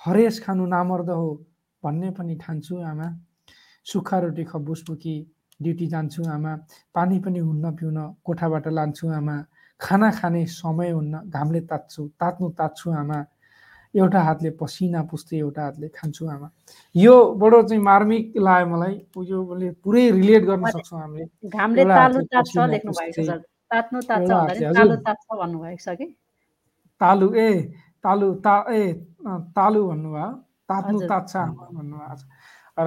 हरेस खानु नामर्द हो भन्ने पनि ठान्छु आमा। सुक्खा रोटी खब्बुस बोकी ड्युटी जान्छु आमा पानी पनि हुन्न पिउन कोठाबाट लान्छु आमा। खाना खाने समय हुन्न घामले तात्छु तात्नु तात्छु आमा। एउटा हातले पसिना पुस्दै एउटा हातले खान्छु आमा। यो बडो चाहिँ मार्मिक लाग्यो मलाई यो मैले पुरै रिलेट गर्न सक्छौँ हामीले। तालु ए तालु ता ए तालु भन्नुभयो। तात्नु। तात्छ आमा भन्नुभएको छ।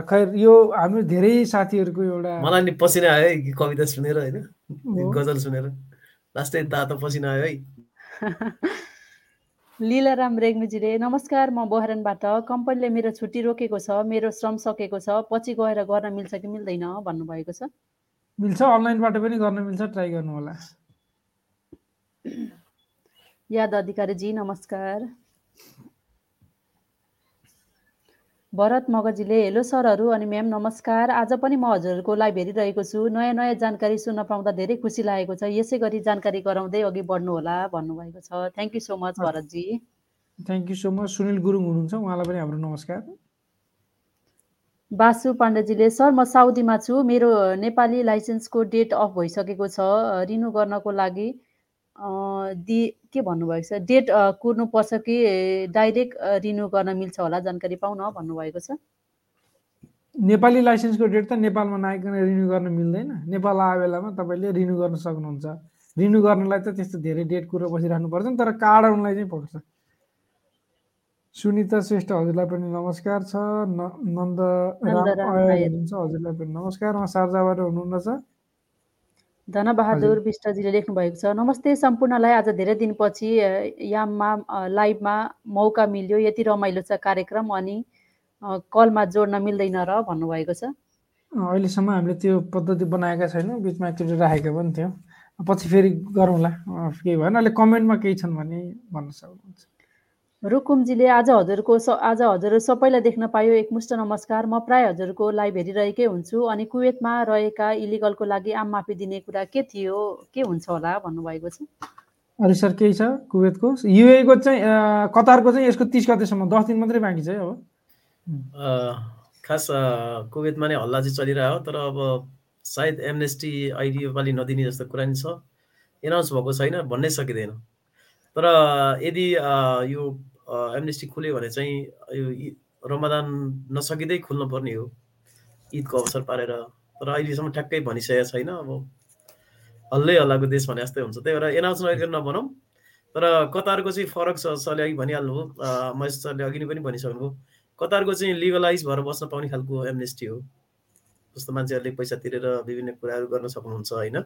खैर यो हाम्रो धेरै साथीहरूको एउटा मलाई नि पसिना आयो है कविता सुनेर होइन। गजल सुनेर। लास्टै तातो पसिना आयो है। लीलाराम रेग्मीजीले नमस्कार म बहरानबाट। कम्पनीले मेरो छुट्टी रोकेको छ मेरो श्रम सकेको छ पछि गएर गर्न मिल्छ कि मिल्दैन भन्नुभएको छ। मिल्छ अनलाइनबाट पनि गर्न मिल्छ ट्राई गर्नु होला याद अधिकारीजी नमस्कार। भरत मगजीले हेलो सरहरू अनि म्याम नमस्कार। आज पनि म हजुरहरूको लाइभ हेरिरहेको छु। नयाँ नयाँ जानकारी सुन्न पाउँदा धेरै खुसी लागेको छ। यसै गरी जानकारी गराउँदै अघि बढ्नुहोला भन्नुभएको छ। Thank you so much. Bharatji. Thank you so much Sunil Gurung हुनुहुन्छ। उहाँलाई पनि हाम्रो नमस्कार। बासु पाण्डेजीले सर म साउदीमा छु। मेरो नेपाली लाइसेन्सको डेट अफ भइसकेको छ। रिन्यू गर्नको लागि दि के भन्नुभएको छ? डेट कुर्नुपर्छ कि डाइरेक्ट रिन्यू गर्न मिल्छ होला? जानकारी पाउन भन्नुभएको छ। नेपाली लाइसेन्सको डेट त नेपालमा नआइकन रिन्यू गर्न मिल्दैन। नेपाल आए बेलामा तपाईँले रिन्यू गर्न सक्नुहुन्छ। रिन्यू गर्नलाई त त्यस्तो धेरै डेट कुरो बसिराख्नु पर्छ नि तर कार्ड आउनलाई चाहिँ पर्छ। सुनिता श्रेष्ठ हजुरलाई पनि नमस्कार छ। न- नन्दराम नन्दराम अयल अयल। हुनुहुन्छ हजुरलाई पनि नमस्कार। उहाँ सार्जाबाट हुनुहुन्न छ। धनबहादुर विष्टजीले लेख्नु भएको छ नमस्ते सम्पूर्णलाई आज धेरै दिनपछि याममा लाइभमा मौका मिल्यो यति रमाइलो छ कार्यक्रम अनि कलमा जोड्न मिल्दैन र भन्नुभएको छ। अहिलेसम्म हामीले त्यो पद्धति बनाएका छैनौँ बिचमा एकचोटि राखेका पनि थियौँ। पछि फेरि गरौँला। केही भएन। अहिले कमेन्टमा केही छन् भने भन्न सक्नुहुन्छ। रुकुमजीले आज हजुरको स आज हजुर सबैलाई देख्न पायो एकमुष्ट नमस्कार। म प्राय हजुरको लाइभ हेरिरहेकै हुन्छु अनि कुवेतमा रहेका इलिगलको लागि आम माफी दिने कुरा के थियो के हुन्छ होला भन्नुभएको छ? अरू सर केही छ कुवेतको? युएको चाहिँ कतारको चाहिँ यसको तिस गतेसम्म दस दिन मात्रै बाँकी छ है अब। खास कुवेतमा नै हल्ला चाहिँ चलिरहेको तर अब सायद एमनेस्टी आइडी योपालि नदिने जस्तो कुरा नि छ। एनाउन्स भएको छैन भन्नै सकिँदैन। तर यदि यो एमनेस्टी खुल्यो भने चाहिँ यो रमदान नसकिँदै खुल्नु पर्ने हो। ईदको अवसर पारेर। तर अहिलेसम्म ठ्याक्कै भनिसकेको छैन। अब हल्लै हल्लाको देश भने जस्तै हुन्छ। त्यही भएर एनाउन्स नगरिकन नबनाउँ तर कतारको चाहिँ फरक छ सरले अघि भनिहाल्नुभयो। महेश सरले अघि नै पनि भनिसक्नुभयो। कतारको चाहिँ लिगलाइज भएर बस्न पाउने खालको एमनेस्टी हो। जस्तो मान्छेहरूले पैसा तिरेर विभिन्न कुराहरू गर्न सक्नुहुन्छ होइन?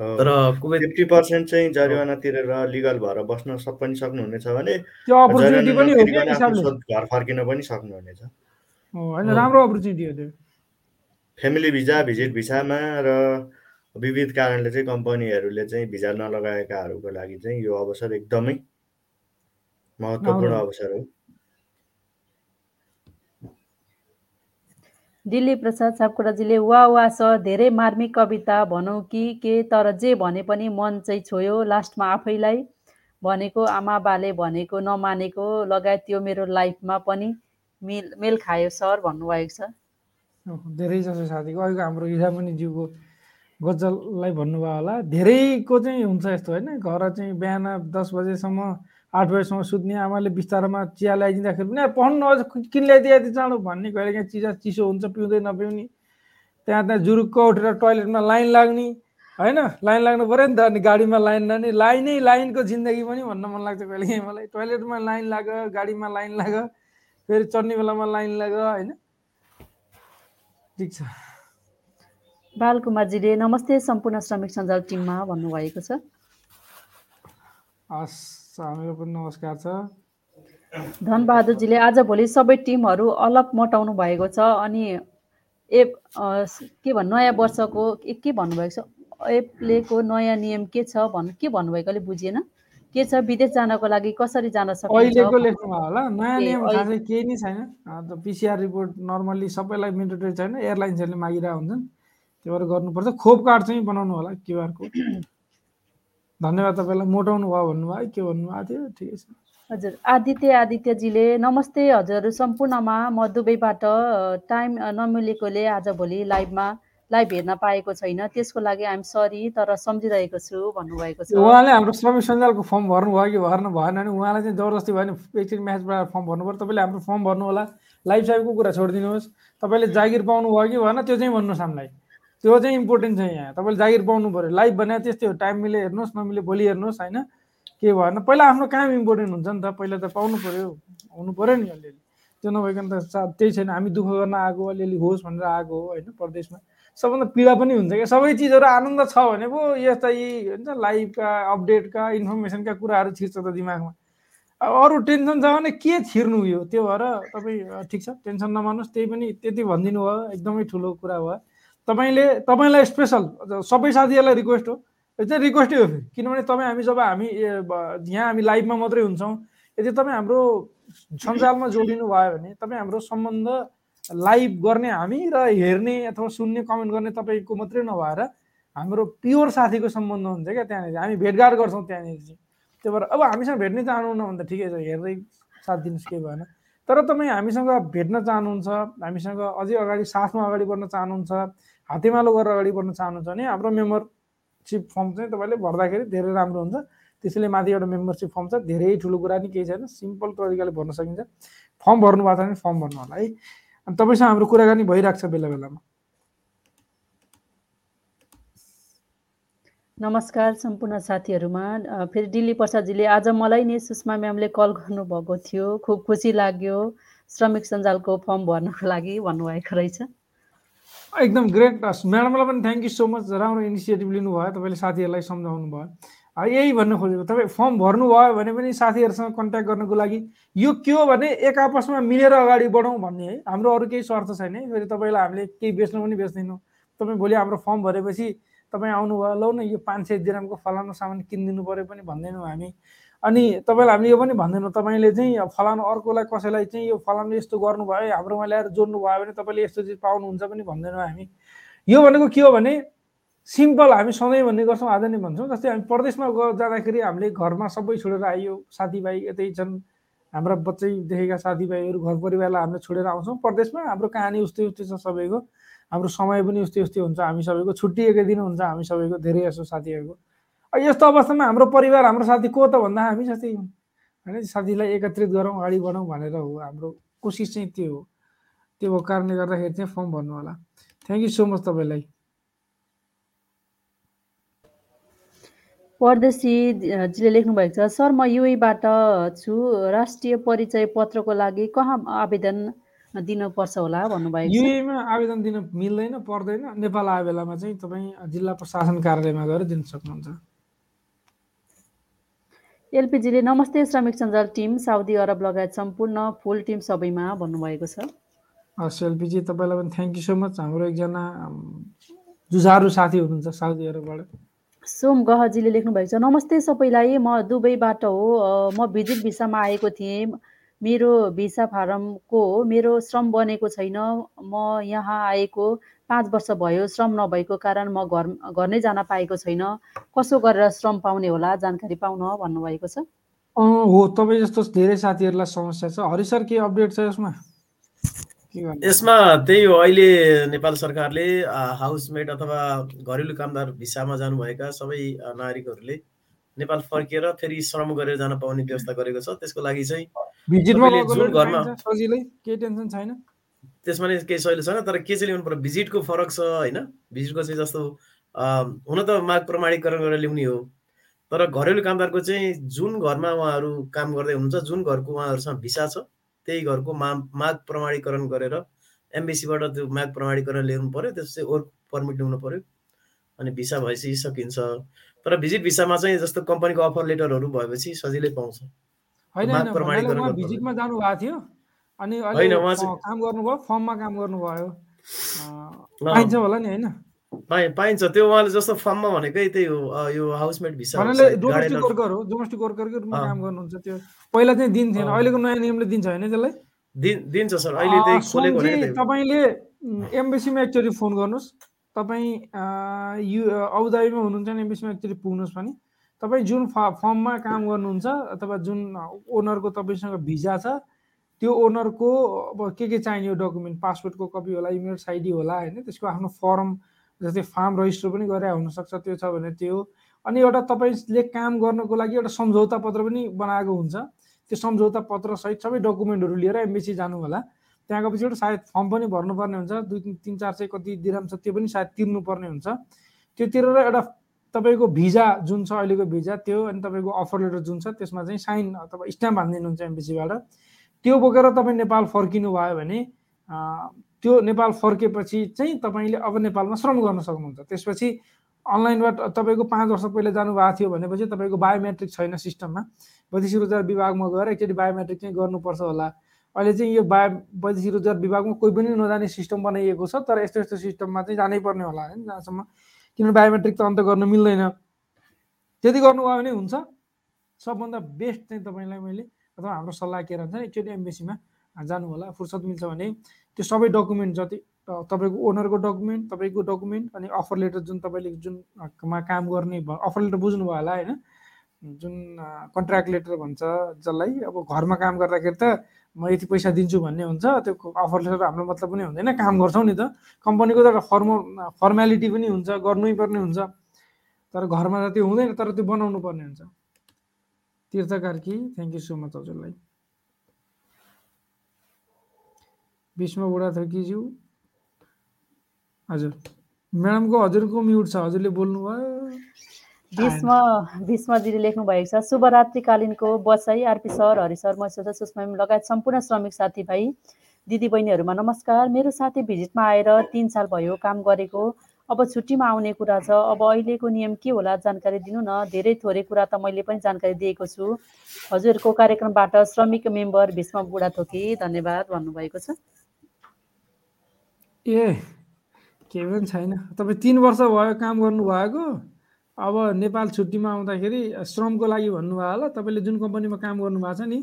तर फिफ्टी पर्सेन्ट चाहिँ जरिवाना तिरेर लिगल भएर बस्न सक पनि सक्नुहुनेछ भने घर फर्किन पनि सक्नुहुनेछ। राम्रो अपर्च्युनिटी हो त्यो फ्यामिली भिजा भिजिट भिसामा र विविध कारणले चाहिँ कम्पनीहरूले चाहिँ भिजा नलगाएकाहरूको लागि चाहिँ यो अवसर एकदमै महत्त्वपूर्ण। अवसर हो दिल्ली प्रसाद सापकोटाजीले वा वा स धेरै मार्मिक कविता भनौँ कि के तर जे भने पनि मन चाहिँ छोयो लास्टमा आफैलाई भनेको आमा बाले भनेको नमानेको लगायत त्यो मेरो लाइफमा पनि मिल मेल खायो सर भन्नुभएको छ। धेरै जसो साथीको अहिलेको हाम्रो हिरामणि ज्यूको गजललाई भन्नुभयो होला। धेरैको चाहिँ हुन्छ यस्तो होइन? घर चाहिँ बिहान दस बजेसम्म आठ बजीसम्म सुत्ने आमाले बिस्तारोमा चिया ल्याइदिँदाखेरि पनि "ए, पढ्नु अझ किन ल्याइदिए चाँडो भन्ने कहिले काहीँ चिजा चिसो हुन्छ पिउँदै नपिउने। त्यहाँ त्यहाँ जुरुक्क उठेर टोइलेटमा लाइन लाग्ने होइन? लाइन लाग्नु पऱ्यो नि त अनि गाडीमा लाइन लाग्ने लाइनै लाइनको जिन्दगी पनि भन्न मन लाग्छ कहिले काहीँ मलाई। टोइलेटमा लाइन लाग गाडीमा लाइन लाग फेरि चढ्ने बेलामा लाइन लाग होइन? ठिक छ। बालकुमारजीले नमस्ते सम्पूर्ण श्रमिक सञ्जाल टिममा भन्नुभएको छ। हस्। हामीलाई पनि नमस्कार छ। धनबहादुरजीले आजभोलि सबै टिमहरू अलग मटाउनु भएको छ अनि एप अ, के भन्नु नयाँ वर्षको के भन्नुभएको छ? एप्लेको नयाँ नियम के छ भन्नु के भन्नुभएको अलिक बुझिएन। के छ? विदेश जानको लागि कसरी जान सकिन्छ? अहिलेको लेख्नुभयो होला। नयाँ ए, नियम खासै केही नै छैन। अन्त पिसिआर रिपोर्ट नर्मल्ली सबैलाई मेन्डेटरी छैन। एयरलाइन्सहरूले मागिरहेको हुन्छन्। त्यो भएर गर्नुपर्छ। खोप कार्ड चाहिँ बनाउनु होला क्युआर कोड। धन्यवाद तपाईँलाई। मोटाउनु भयो भन्नुभयो के भन्नुभएको थियो? ठिकै छ। हजुर आदित्य आदित्यजीले नमस्ते हजुरहरू सम्पूर्णमा म दुबईबाट टाइम नमिलेकोले आजभोलि लाइभमा लाइभ हेर्न पाएको छैन। त्यसको लागि आइएम सरी तर सम्झिरहेको छु भन्नुभएको छ। उहाँले हाम्रो श्रमिक सञ्जालको फर्म भर्नुभयो कि भर्नु भएन भने उहाँलाई चाहिँ जबरजस्ती भयो भने एकचोटि म्याचबाट फर्म भर्नु पऱ्यो तपाईँले हाम्रो फर्म भर्नु होला लाइफ साइबको कुरा छोडिदिनुहोस्। तपाईँले जागिर पाउनु भयो कि भएन त्यो चाहिँ भन्नुहोस् हामीलाई। त्यो चाहिँ इम्पोर्टेन्ट छ यहाँ। तपाईँले जागिर पाउनु पऱ्यो। लाइभ भने त्यस्तै हो। टाइम मिले हेर्नुहोस् नमिले भोलि हेर्नुहोस् होइन? के भएन पहिला आफ्नो काम इम्पोर्टेन्ट हुन्छ नि त। पहिला त पाउनु पऱ्यो। हुनु पऱ्यो नि अलिअलि। त्यो नभइकन त त्यही छैन। हामी दुःख गर्न आएको अलिअलि होस् भनेर आएको हो होइन? परदेशमा। सबभन्दा पीडा पनि हुन्छ क्या। सबै चिजहरू आनन्द छ भने पो यस्ता यी हुन्छ? लाइभका अपडेटका इन्फर्मेसनका कुराहरू छिर्छ त दिमागमा। अब अरू टेन्सन छ भने के छिर्नु यो? त्यो भएर तपाईँ ठिक छ। टेन्सन नमान्नुहोस्। त्यही पनि त्यति भनिदिनु भयो। एकदमै ठुलो कुरा भयो। तपाईँले तपाईँलाई स्पेसल सबै साथीहरूलाई रिक्वेस्ट हो। यो चाहिँ रिक्वेस्टै हो फेरि। किनभने तपाईँ हामी जब हामी यहाँ हामी लाइभमा मात्रै हुन्छौँ यदि तपाईँ हाम्रो सञ्जालमा जोडिनु भयो भने तपाईँ हाम्रो सम्बन्ध लाइभ गर्ने हामी र हेर्ने अथवा सुन्ने कमेन्ट गर्ने तपाईँको मात्रै नभएर हाम्रो प्योर साथीको सम्बन्ध हुन्छ क्या त्यहाँनिर। हामी भेटघाट गर्छौँ त्यहाँनिर। चाहिँ त्यही भएर अब हामीसँग भेट्नै चाहनुहुन्न भने त ठिकै छ। हेर्दै साथ दिनुहोस् केही भएन। तर तपाईँ हामीसँग भेट्न चाहनुहुन्छ हामीसँग अझै अगाडि साथमा अगाडि बढ्न चाहनुहुन्छ हातेमालो गरेर अगाडि बढ्न चाहनुहुन्छ भने हाम्रो मेम्बरसिप फर्म चाहिँ तपाईँले भर्दाखेरि धेरै राम्रो हुन्छ। त्यसैले माथि एउटा मेम्बरसिप फर्म छ धेरै ठुलो कुरा नि केही छैन सिम्पल तरिकाले भर्न सकिन्छ। फर्म भर्नु भएको छ भने फर्म भर्नु होला है। अनि तपाईँसँग हाम्रो कुराकानी भइरहेको छ बेला बेलामा। नमस्कार सम्पूर्ण साथीहरूमा। फेरि दिल्ली प्रसादजीले आज मलाई नि सुषमा म्यामले कल गर्नुभएको थियो। खुब खुसी लाग्यो श्रमिक सञ्जालको फर्म भर्नको लागि भन्नुभएको रहेछ। एकदम ग्रेट। म्याडमलाई पनि थ्याङ्क यू सो मच राम्रो इनिसिएटिभ लिनुभयो। तपाईँले साथीहरूलाई सम्झाउनु भयो। यही भन्न खोजेको तपाईँ फर्म भर्नुभयो भने पनि साथीहरूसँग कन्ट्याक्ट गर्नको लागि यो के हो भने एक आपसमा मिलेर अगाडि बढौँ भन्ने है। हाम्रो अरू केही स्वार्थ छैन फेरि तपाईँलाई हामीले केही बेच्नु पनि बेच्दैनौँ। तपाईँ भोलि हाम्रो फर्म भरेपछि तपाईँ आउनुभयो लौ न यो पाँच सय दिरामको फलानु सामान किनिदिनु पऱ्यो पनि भन्दैनौँ हामी। अनि तपाईँलाई हामीले यो पनि भन्दैनौँ तपाईँले चाहिँ फलानु अर्कोलाई कसैलाई चाहिँ यो फलानु यस्तो गर्नुभयो हाम्रोमा ल्याएर जोड्नु भयो भने तपाईँले यस्तो चिज पाउनुहुन्छ पनि भन्दैनौँ हामी। यो भनेको के हो भने सिम्पल हामी सधैँ भन्ने गर्छौँ आज नै भन्छौँ जस्तै हामी परदेशमा जाँदाखेरि हामीले घरमा सबै छोडेर आइयो साथीभाइ यतै छन् हाम्रा बच्चैदेखिका साथीभाइहरू घर परिवारलाई हामीले छोडेर आउँछौँ। परदेशमा हाम्रो कहानी उस्तै उस्तै छ सबैको। हाम्रो समय पनि उस्तै उस्तै हुन्छ। हामी सबैको छुट्टिएकै दिन हुन्छ। हामी सबैको धेरै जसो साथीहरूको। यस्तो अवस्थामा हाम्रो परिवार हाम्रो साथी को त भन्दा हामी जस्तै हौँ होइन साथीलाई एकत्रित गरौँ अगाडि बढौँ भनेर हो। हाम्रो कोसिस चाहिँ त्यो हो। त्यो कारणले गर्दाखेरि चाहिँ फर्म भर्नु होला। थ्याङ्क यू सो मच तपाईँलाई। परदेशीजीले लेख्नुभएको छ सर म युएबाट छु। राष्ट्रिय परिचय पत्रको लागि कहाँ आवेदन दिनुपर्छ होला भन्नुभएको युएमा आवेदन दिन मिल्दैन पर्दैन। नेपाल आए बेलामा चाहिँ तपाईँ जिल्ला प्रशासन कार्यालयमा गएर दिन सक्नुहुन्छ। एलपिजीले नमस्ते श्रमिक सञ्जाल टिम साउदी अरब लगायत सम्पूर्ण फुल टिम सबैमा भन्नुभएको छ। हस् एलपिजी तपाईँलाई पनि थ्याङ्क यू सो मच हाम्रो एकजना जुझारु साथी हुनुहुन्छ साउदी अरबबाट। सोम गहजीले लेख्नुभएको छ नमस्ते सबैलाई। म दुबईबाट हो। म भिजिट भिसामा आएको थिएँ। मेरो भिसा फारमको मेरो श्रम बनेको छैन। म यहाँ आएको पाँच वर्ष भयो श्रम नभएको कारण म घर घर नै जान पाएको छैन। कसो गरेर श्रम पाउने होला? जानकारी पाउन भन्नुभएको छ। अँ, हो तपाईँ जस्तो धेरै साथीहरूलाई समस्या छ। हरि सर के अपडेट छ यसमा? यसमा त्यही हो अहिले नेपाल सरकारले हाउसमेट अथवा घरेलु कामदार भिसामा जानुभएका सबै नागरिकहरूले नेपाल फर्किएर फेरि श्रम गरेर जान पाउने व्यवस्था गरेको छ। त्यसको लागि चाहिँ भिजिटमा घरमा- सजिलै केही टेन्सन छैन। त्यसमा नै केही सहिलो छैन तर के चाहिँ ल्याउनु पर्यो भिजिटको फरक छ होइन? भिजिटको चाहिँ जस्तो हुन त माग प्रमाणीकरण गरेर ल्याउने हो। तर घरेलु कामदारको चाहिँ जुन घरमा उहाँहरू काम गर्दै हुनुहुन्छ जुन घरको उहाँहरूसँग भिसा छ त्यही घरको मा माग प्रमाणीकरण गरेर एमबिसीबाट त्यो माग प्रमाणीकरण ल्याउनु पर्यो त्यसपछि वर्क पर्मिट ल्याउनु पर्यो अनि भिसा भएपछि सकिन्छ। तर भिजिट भिसामा चाहिँ जस्तो कम्पनीको अफर लेटरहरू भएपछि सजिलै पाउँछ। होइन भिजिटमा जानुभएको थियो अनि अहिले काम गर्नुभयो फर्ममा काम गर्नुभयो। पाइन्छ होला नि होइन पाइ पाइन्छ त्यो उहाँले जस्तो फर्ममा भनेकै त्यही हो यो हाउसमेट भिसा डोमेस्टिक। वर्कर हो डोमेस्टिक वर्करकै रूपमा। काम गर्नुहुन्छ त्यो पहिला चाहिँ दिन्थेन। अहिलेको नयाँ नियमले दिन्छ होइन त्यसलाई दिन दिन्छ सर अहिले त्यही खोलेको। तपाईँले एम्बेसीमा एकचोटि फोन गर्नुहोस् तपाईँ यु अबुधाबीमा हुनुहुन्छ भने एम्बेसीमा एकचोटि पुग्नुहोस् पनि तपाईँ जुन फर्ममा काम गर्नुहुन्छ अथवा जुन ओनरको तपाईँसँग भिजा छ त्यो ओनरको अब के के चाहिने डकुमेन्ट पासपोर्टको कपी होला इमेल्स आइडी होला होइन? त्यसको आफ्नो फर्म जस्तै फार्म रजिस्टर पनि गरे हुनसक्छ त्यो छ भने त्यो अनि एउटा तपाईँले काम गर्नको लागि एउटा सम्झौता पत्र पनि बनाएको हुन्छ। त्यो सम्झौता पत्र सहित सबै डकुमेन्टहरू लिएर एमबिसी जानु होला। त्यहाँ गएपछि एउटा सायद फर्म पनि भर्नुपर्ने हुन्छ दुई तिन तिन चार सय कति दिराम छ त्यो पनि सायद तिर्नुपर्ने हुन्छ। त्यो तिरेर एउटा तपाईँको भिजा जुन छ अहिलेको भिजा त्यो अनि तपाईँको अफर लेटर जुन छ त्यसमा चाहिँ साइन अथवा स्ट्याम्प हानिदिनुहुन्छ एमबिसीबाट त्यो बोकेर तपाईँ नेपाल फर्किनु भयो भने त्यो नेपाल फर्केपछि चाहिँ तपाईँले अब नेपालमा श्रम गर्न सक्नुहुन्छ। त्यसपछि अनलाइनबाट तपाईँको पाँच वर्ष पहिला जानुभएको थियो भनेपछि तपाईँको बायोमेट्रिक छैन सिस्टममा। वैदेशिक रोजगार विभागमा गएर एकचोटि बायोमेट्रिक चाहिँ गर्नुपर्छ होला। अहिले चाहिँ यो बायो वैदेशिक रोजगार विभागमा कोही पनि नजाने सिस्टम बनाइएको छ तर यस्तो यस्तो सिस्टममा चाहिँ जानै पर्ने होला होइन जहाँसम्म किनभने बायोमेट्रिक त अन्त गर्न मिल्दैन। त्यति गर्नुभयो भने हुन्छ। सबभन्दा बेस्ट चाहिँ तपाईँलाई मैले अथवा हाम्रो सल्लाह के रहन्छ एकचोटि एमबिसीमा जानु होला। फुर्सद मिल्छ भने त्यो सबै डकुमेन्ट जति तपाईँको ओनरको डकुमेन्ट तपाईँको डकुमेन्ट अनि अफर लेटर जुन तपाईँले जुन अ, मा काम गर्ने अफर लेटर बुझ्नुभयो होला होइन जुन कन्ट्र्याक्ट लेटर भन्छ जसलाई अब घरमा काम गर्दाखेरि त म यति पैसा दिन्छु भन्ने हुन्छ त्यो अफर लेटर हाम्रो मतलब पनि हुँदैन काम गर्छौँ नि त। कम्पनीको त एउटा फर्म फर्मेलिटी पनि हुन्छ गर्नै पर्ने हुन्छ। तर घरमा त त्यो हुँदैन तर त्यो बनाउनु पर्ने हुन्छ। Tirtha Karki thank you so much हजुरलाई। भीष्म बुढा थर्कीज्यू। हजुर। म्याडमको हजुरको म्युट छ हजुरले बोल्नुभयो। भीष्म भीष्मजीले लेख्नु भएको छ। शुभरात्रिकालीनको बसाई RP sir Hari sir Maheshwar Sushma ma'am लगायत सम्पूर्ण श्रमिक साथीभाइ दिदीबहिनीहरूमा नमस्कार। मेरो साथी भिजिटमा आएर तिन साल भयो काम गरेको। अब छुट्टीमा आउने कुरा छ। अब अहिलेको नियम के होला जानकारी दिनु न। धेरै थोरै कुरा त मैले पनि जानकारी दिएको छु। हजुरहरूको कार्यक्रमबाट श्रमिक मेम्बर भीष्म बुढाथोकी धन्यवाद भन्नुभएको छ। ए केही पनि छैन। तपाईँ तिन वर्ष भयो काम गर्नुभएको? अब नेपाल छुट्टीमा आउँदाखेरि श्रमको लागि भन्नुभयो होला। तपाईँले जुन कम्पनीमा काम गर्नुभएको छ नि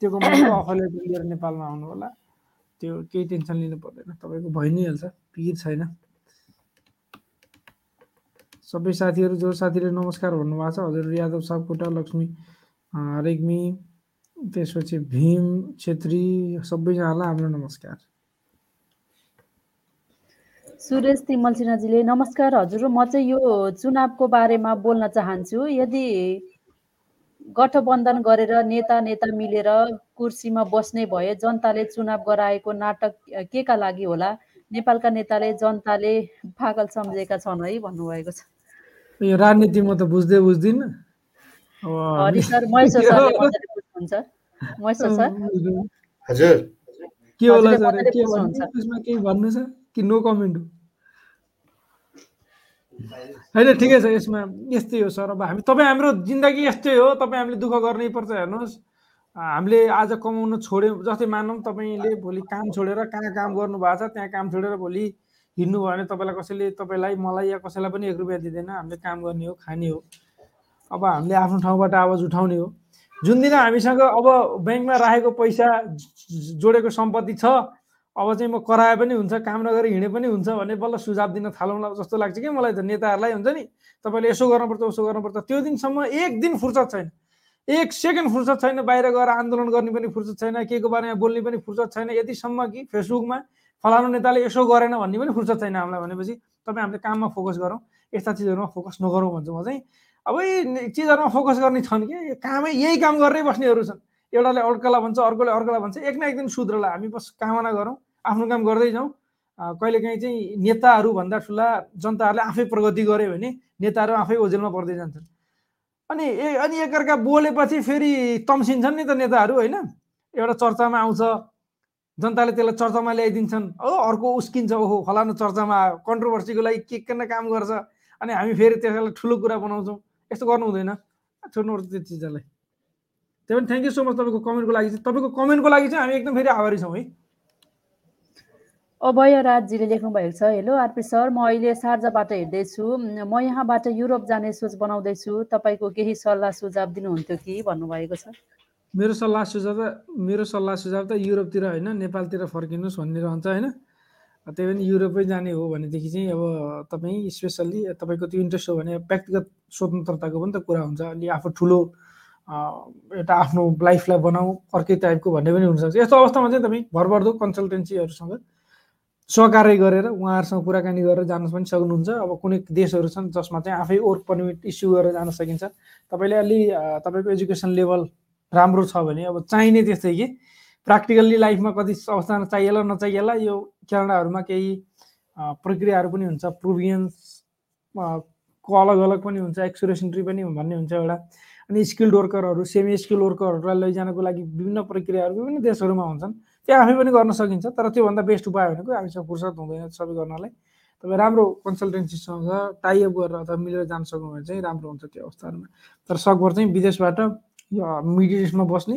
त्यो कम्पनीको अफर लेटर लिएर नेपालमा आउनु होला। त्यो केही टेन्सन लिनु पर्दैन। तपाईँको भइ नै हाल्छ पिर छैन। सबै साथीहरू जो साथीले नमस्कार भन्नुभएको छ हजुर यादव सापकोटा लक्ष्मी रेग्मी त्यसपछि भीम छेत्री सबैजनालाई हाम्रो नमस्कार। सुरेश तिमल सिन्हाजीले नमस्कार हजुर। म चाहिँ यो चुनावको बारेमा बोल्न चाहन्छु। यदि गठबन्धन गरेर नेता नेता मिलेर कुर्सीमा बस्ने भए जनताले चुनाव गराएको नाटक के का लागि होला? नेपालका नेताले जनताले पागल सम्झेका छन् है भन्नुभएको छ। यो राजनीति म त बुझ्दै बुझ्दिनँ। के होला सर? के भन्नु बुझ्नुहुन्छ। त्यसमा केही भन्नु छ? कि नो कमेन्ट हो होइन ठिकै छ यसमा। यस्तै हो सर। अब हामी तपाईँ हाम्रो जिन्दगी यस्तै हो। तपाईँ हामीले दुःख गर्नै पर्छ हेर्नुहोस्। हामीले आज कमाउन छोड्यौँ जस्तै मानौँ तपाईँले भोलि काम छोडेर कहाँ काम गर्नु भएको छ त्यहाँ काम छोडेर भोलि हिँड्नु भयो भने तपाईँलाई कसैले तपाईँलाई मलाई या कसैलाई पनि एक रुपियाँ दिँदैन। हामीले काम गर्ने हो खाने हो। अब हामीले आफ्नो ठाउँबाट आवाज उठाउने हो। जुन दिन हामीसँग अब ब्याङ्कमा राखेको पैसा जोडेको सम्पत्ति छ अब चाहिँ म कराए पनि हुन्छ काम नगरी हिँडे पनि हुन्छ भने बल्ल सुझाव दिन थालौँला जस्तो लाग्छ कि मलाई त नेताहरूलाई हुन्छ नि। तपाईँले यसो गर्नुपर्छ उसो गर्नुपर्छ। त्यो दिनसम्म एक दिन फुर्सद छैन। एक सेकेन्ड फुर्सद छैन बाहिर गएर आन्दोलन गर्ने पनि फुर्सद छैन के को बारेमा बोल्ने पनि फुर्सद छैन। यतिसम्म कि फेसबुकमा फलानु नेताले यसो गरेन भन्ने पनि फुर्सद छैन हामीलाई भनेपछि तपाईँ हामीले काममा फोकस गरौँ यस्ता चिजहरूमा फोकस नगरौँ भन्छु म चाहिँ। अब यी चिजहरूमा फोकस गर्ने छन् कि कामै यही काम गर्दै बस्नेहरू छन्। एउटाले अर्कालाई भन्छ अर्कोले अर्कोलाई भन्छ एक न एक दिन सुध्रला हामी बस कामना गरौँ। आफ्नो काम गर्दै जाउँ। कहिलेकाहीँ चाहिँ नेताहरूभन्दा ठुला जनताहरूले आफै प्रगति गर्यो भने नेताहरू आफै ओझेलमा पर्दै जान्छन्। अनि ए अनि एकअर्का बोलेपछि फेरि तम्सिन्छन् नि त नेताहरू होइन? एउटा चर्चामा आउँछ जनताले त्यसलाई चर्चामा ल्याइदिन्छन्। हो अर्को उस्किन्छ ओहो फलानु चर्चामा आयो कन्ट्रोभर्सीको लागि के के न काम गर्छ। अनि हामी फेरि त्यसलाई ठुलो कुरा बनाउँछौँ। यस्तो गर्नु हुँदैन। छोड्नुपर्छ त्यो चिजहरूलाई त्यही पनि थ्याङ्क यू सो मच तपाईँको कमेन्टको लागि चाहिँ। तपाईँको कमेन्टको लागि चाहिँ हामी एकदम फेरि आभारी छौँ है। अभय राजजीले लेख्नु भएको छ हेलो आरपी सर म अहिले सार्जाबाट हिँड्दैछु म यहाँबाट युरोप जाने सोच बनाउँदैछु। तपाईँको केही सल्लाह सुझाव दिनुहुन्थ्यो कि? भन्नुभएको छ। मेरो सल्लाह सुझाव त मेरो सल्लाह सुझाव त युरोपतिर होइन नेपालतिर फर्किनुहोस् भन्ने रहन्छ होइन। त्यही पनि युरोपै जाने हो भनेदेखि चाहिँ अब तपाईँ स्पेसल्ली तपाईँको त्यो इन्ट्रेस्ट हो भने व्यक्तिगत स्वतन्त्रताको पनि त कुरा हुन्छ। अलि आफू ठुलो एउटा आफ्नो लाइफलाई बनाऊ अर्कै टाइपको भन्ने पनि हुनसक्छ। यस्तो अवस्थामा चाहिँ तपाईँ भरपर्दो कन्सल्टेन्सीहरूसँग सहकार्य गरेर उहाँहरूसँग कुराकानी गरेर जान पनि सक्नुहुन्छ। अब कुनै देशहरू छन् जसमा चाहिँ आफै वर्क पर्मिट इस्यु गरेर जान सकिन्छ। तपाईँले अलि तपाईँको एजुकेसन लेभल राम्रो छ भने अब चाहिने त्यस्तै कि? प्र्याक्टिकल्ली लाइफमा कति अवस्थामा चाहिएला नचाहिएला यो क्यानाडाहरूमा केही प्रक्रियाहरू पनि हुन्छ। प्रुभियन्स को अलग अलग पनि हुन्छ। एक्सुरेसनरी पनि भन्ने हुन्छ एउटा। अनि स्किल्ड वर्करहरू सेमी स्किल्ड वर्करहरूलाई लैजानको लागि विभिन्न प्रक्रियाहरू विभिन्न देशहरूमा हुन्छन्। त्यो आफै पनि गर्न सकिन्छ तर त्योभन्दा बेस्ट उपाय भनेको हामीसँग फुर्सद हुँदैन सबै गर्नलाई। तपाईँ राम्रो कन्सल्टेन्सीसँग टाइअप गरेर अथवा मिलेर जान सक्नु भने चाहिँ राम्रो हुन्छ त्यो अवस्थाहरूमा। तर सकभर चाहिँ विदेशबाट मिडिल बस्ने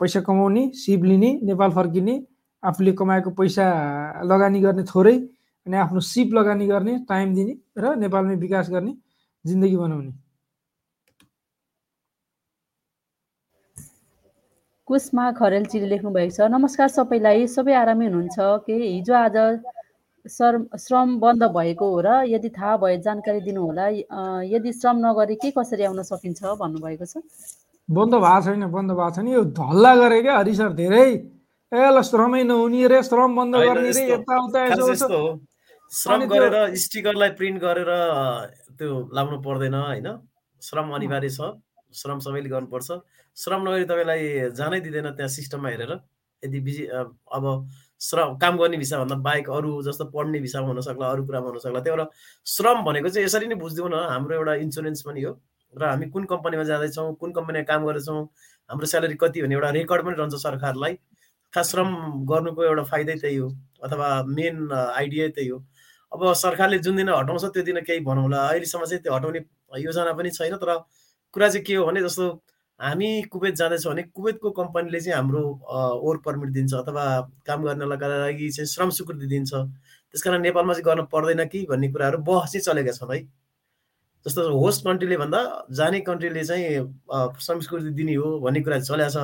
पैसा कमाउने सिप लिने नेपाल फर्किने आफूले कमाएको पैसा लगानी गर्ने थोरै अनि आफ्नो सिप लगानी गर्ने टाइम दिने र नेपालमै विकास गर्ने जिन्दगी बनाउने। कुसमा खरेलजीले लेख्नु भएको छ? नमस्कार सबैलाई सबै आरामै हुनुहुन्छ? कि हिजो आज सर श्रम बन्द भएको हो र यदि थाहा भए जानकारी दिनुहोला। यदि श्रम नगरी के कसरी आउन सकिन्छ भन्नुभएको छ? बन्द भएको छैन बन्द भएको छैन यो हल्ला गरे क्या हरि सर धेरै। ए ल श्रमै नहुने रे श्रम बन्द गर्ने रे यताउता श्रम गरेर स्टिकरलाई प्रिन्ट गरेर त्यो लाउनु पर्दैन होइन? श्रम अनिवार्य छ। श्रम सबैले गर्नुपर्छ। श्रम नगरी तपाईँलाई जानै दिँदैन त्यहाँ सिस्टममा हेरेर। यदि बिजी अब श्रम काम गर्ने भिसाभन्दा बाहेक अरू जस्तो पढ्ने भिसामा हुनसक्ला अरू कुरामा हुनसक्ला। त्यही भएर श्रम भनेको चाहिँ यसरी नै बुझिदिउँ न। हाम्रो एउटा इन्सुरेन्स पनि हो। र हामी कुन कम्पनीमा जाँदैछौँ कुन कम्पनीमा काम गर्दैछौँ हाम्रो स्यालेरी कति भन्ने एउटा रेकर्ड पनि रहन्छ सरकारलाई। खास श्रम गर्नुको एउटा फाइदै त्यही हो। अथवा मेन आइडिया त्यही हो। अब सरकारले जुन दिन हटाउँछ त्यो दिन केही भनौँला। अहिलेसम्म चाहिँ त्यो हटाउने योजना पनि छैन। तर कुरा चाहिँ के हो भने जस्तो हामी कुवेत जाँदैछौँ भने कुवेतको कम्पनीले चाहिँ हाम्रो वर्क पर्मिट दिन्छ अथवा काम गर्नका लागि चाहिँ श्रम स्वीकृति दिन्छ। त्यस कारण नेपालमा चाहिँ गर्नु पर्दैन कि भन्ने कुराहरू बहस चाहिँ चलेका छन् है। जस्तो होस्ट कन्ट्रीले भन्दा जाने कन्ट्रीले चाहिँ श्रम स्वीकृति दिने हो भन्ने कुरा चलेको छ।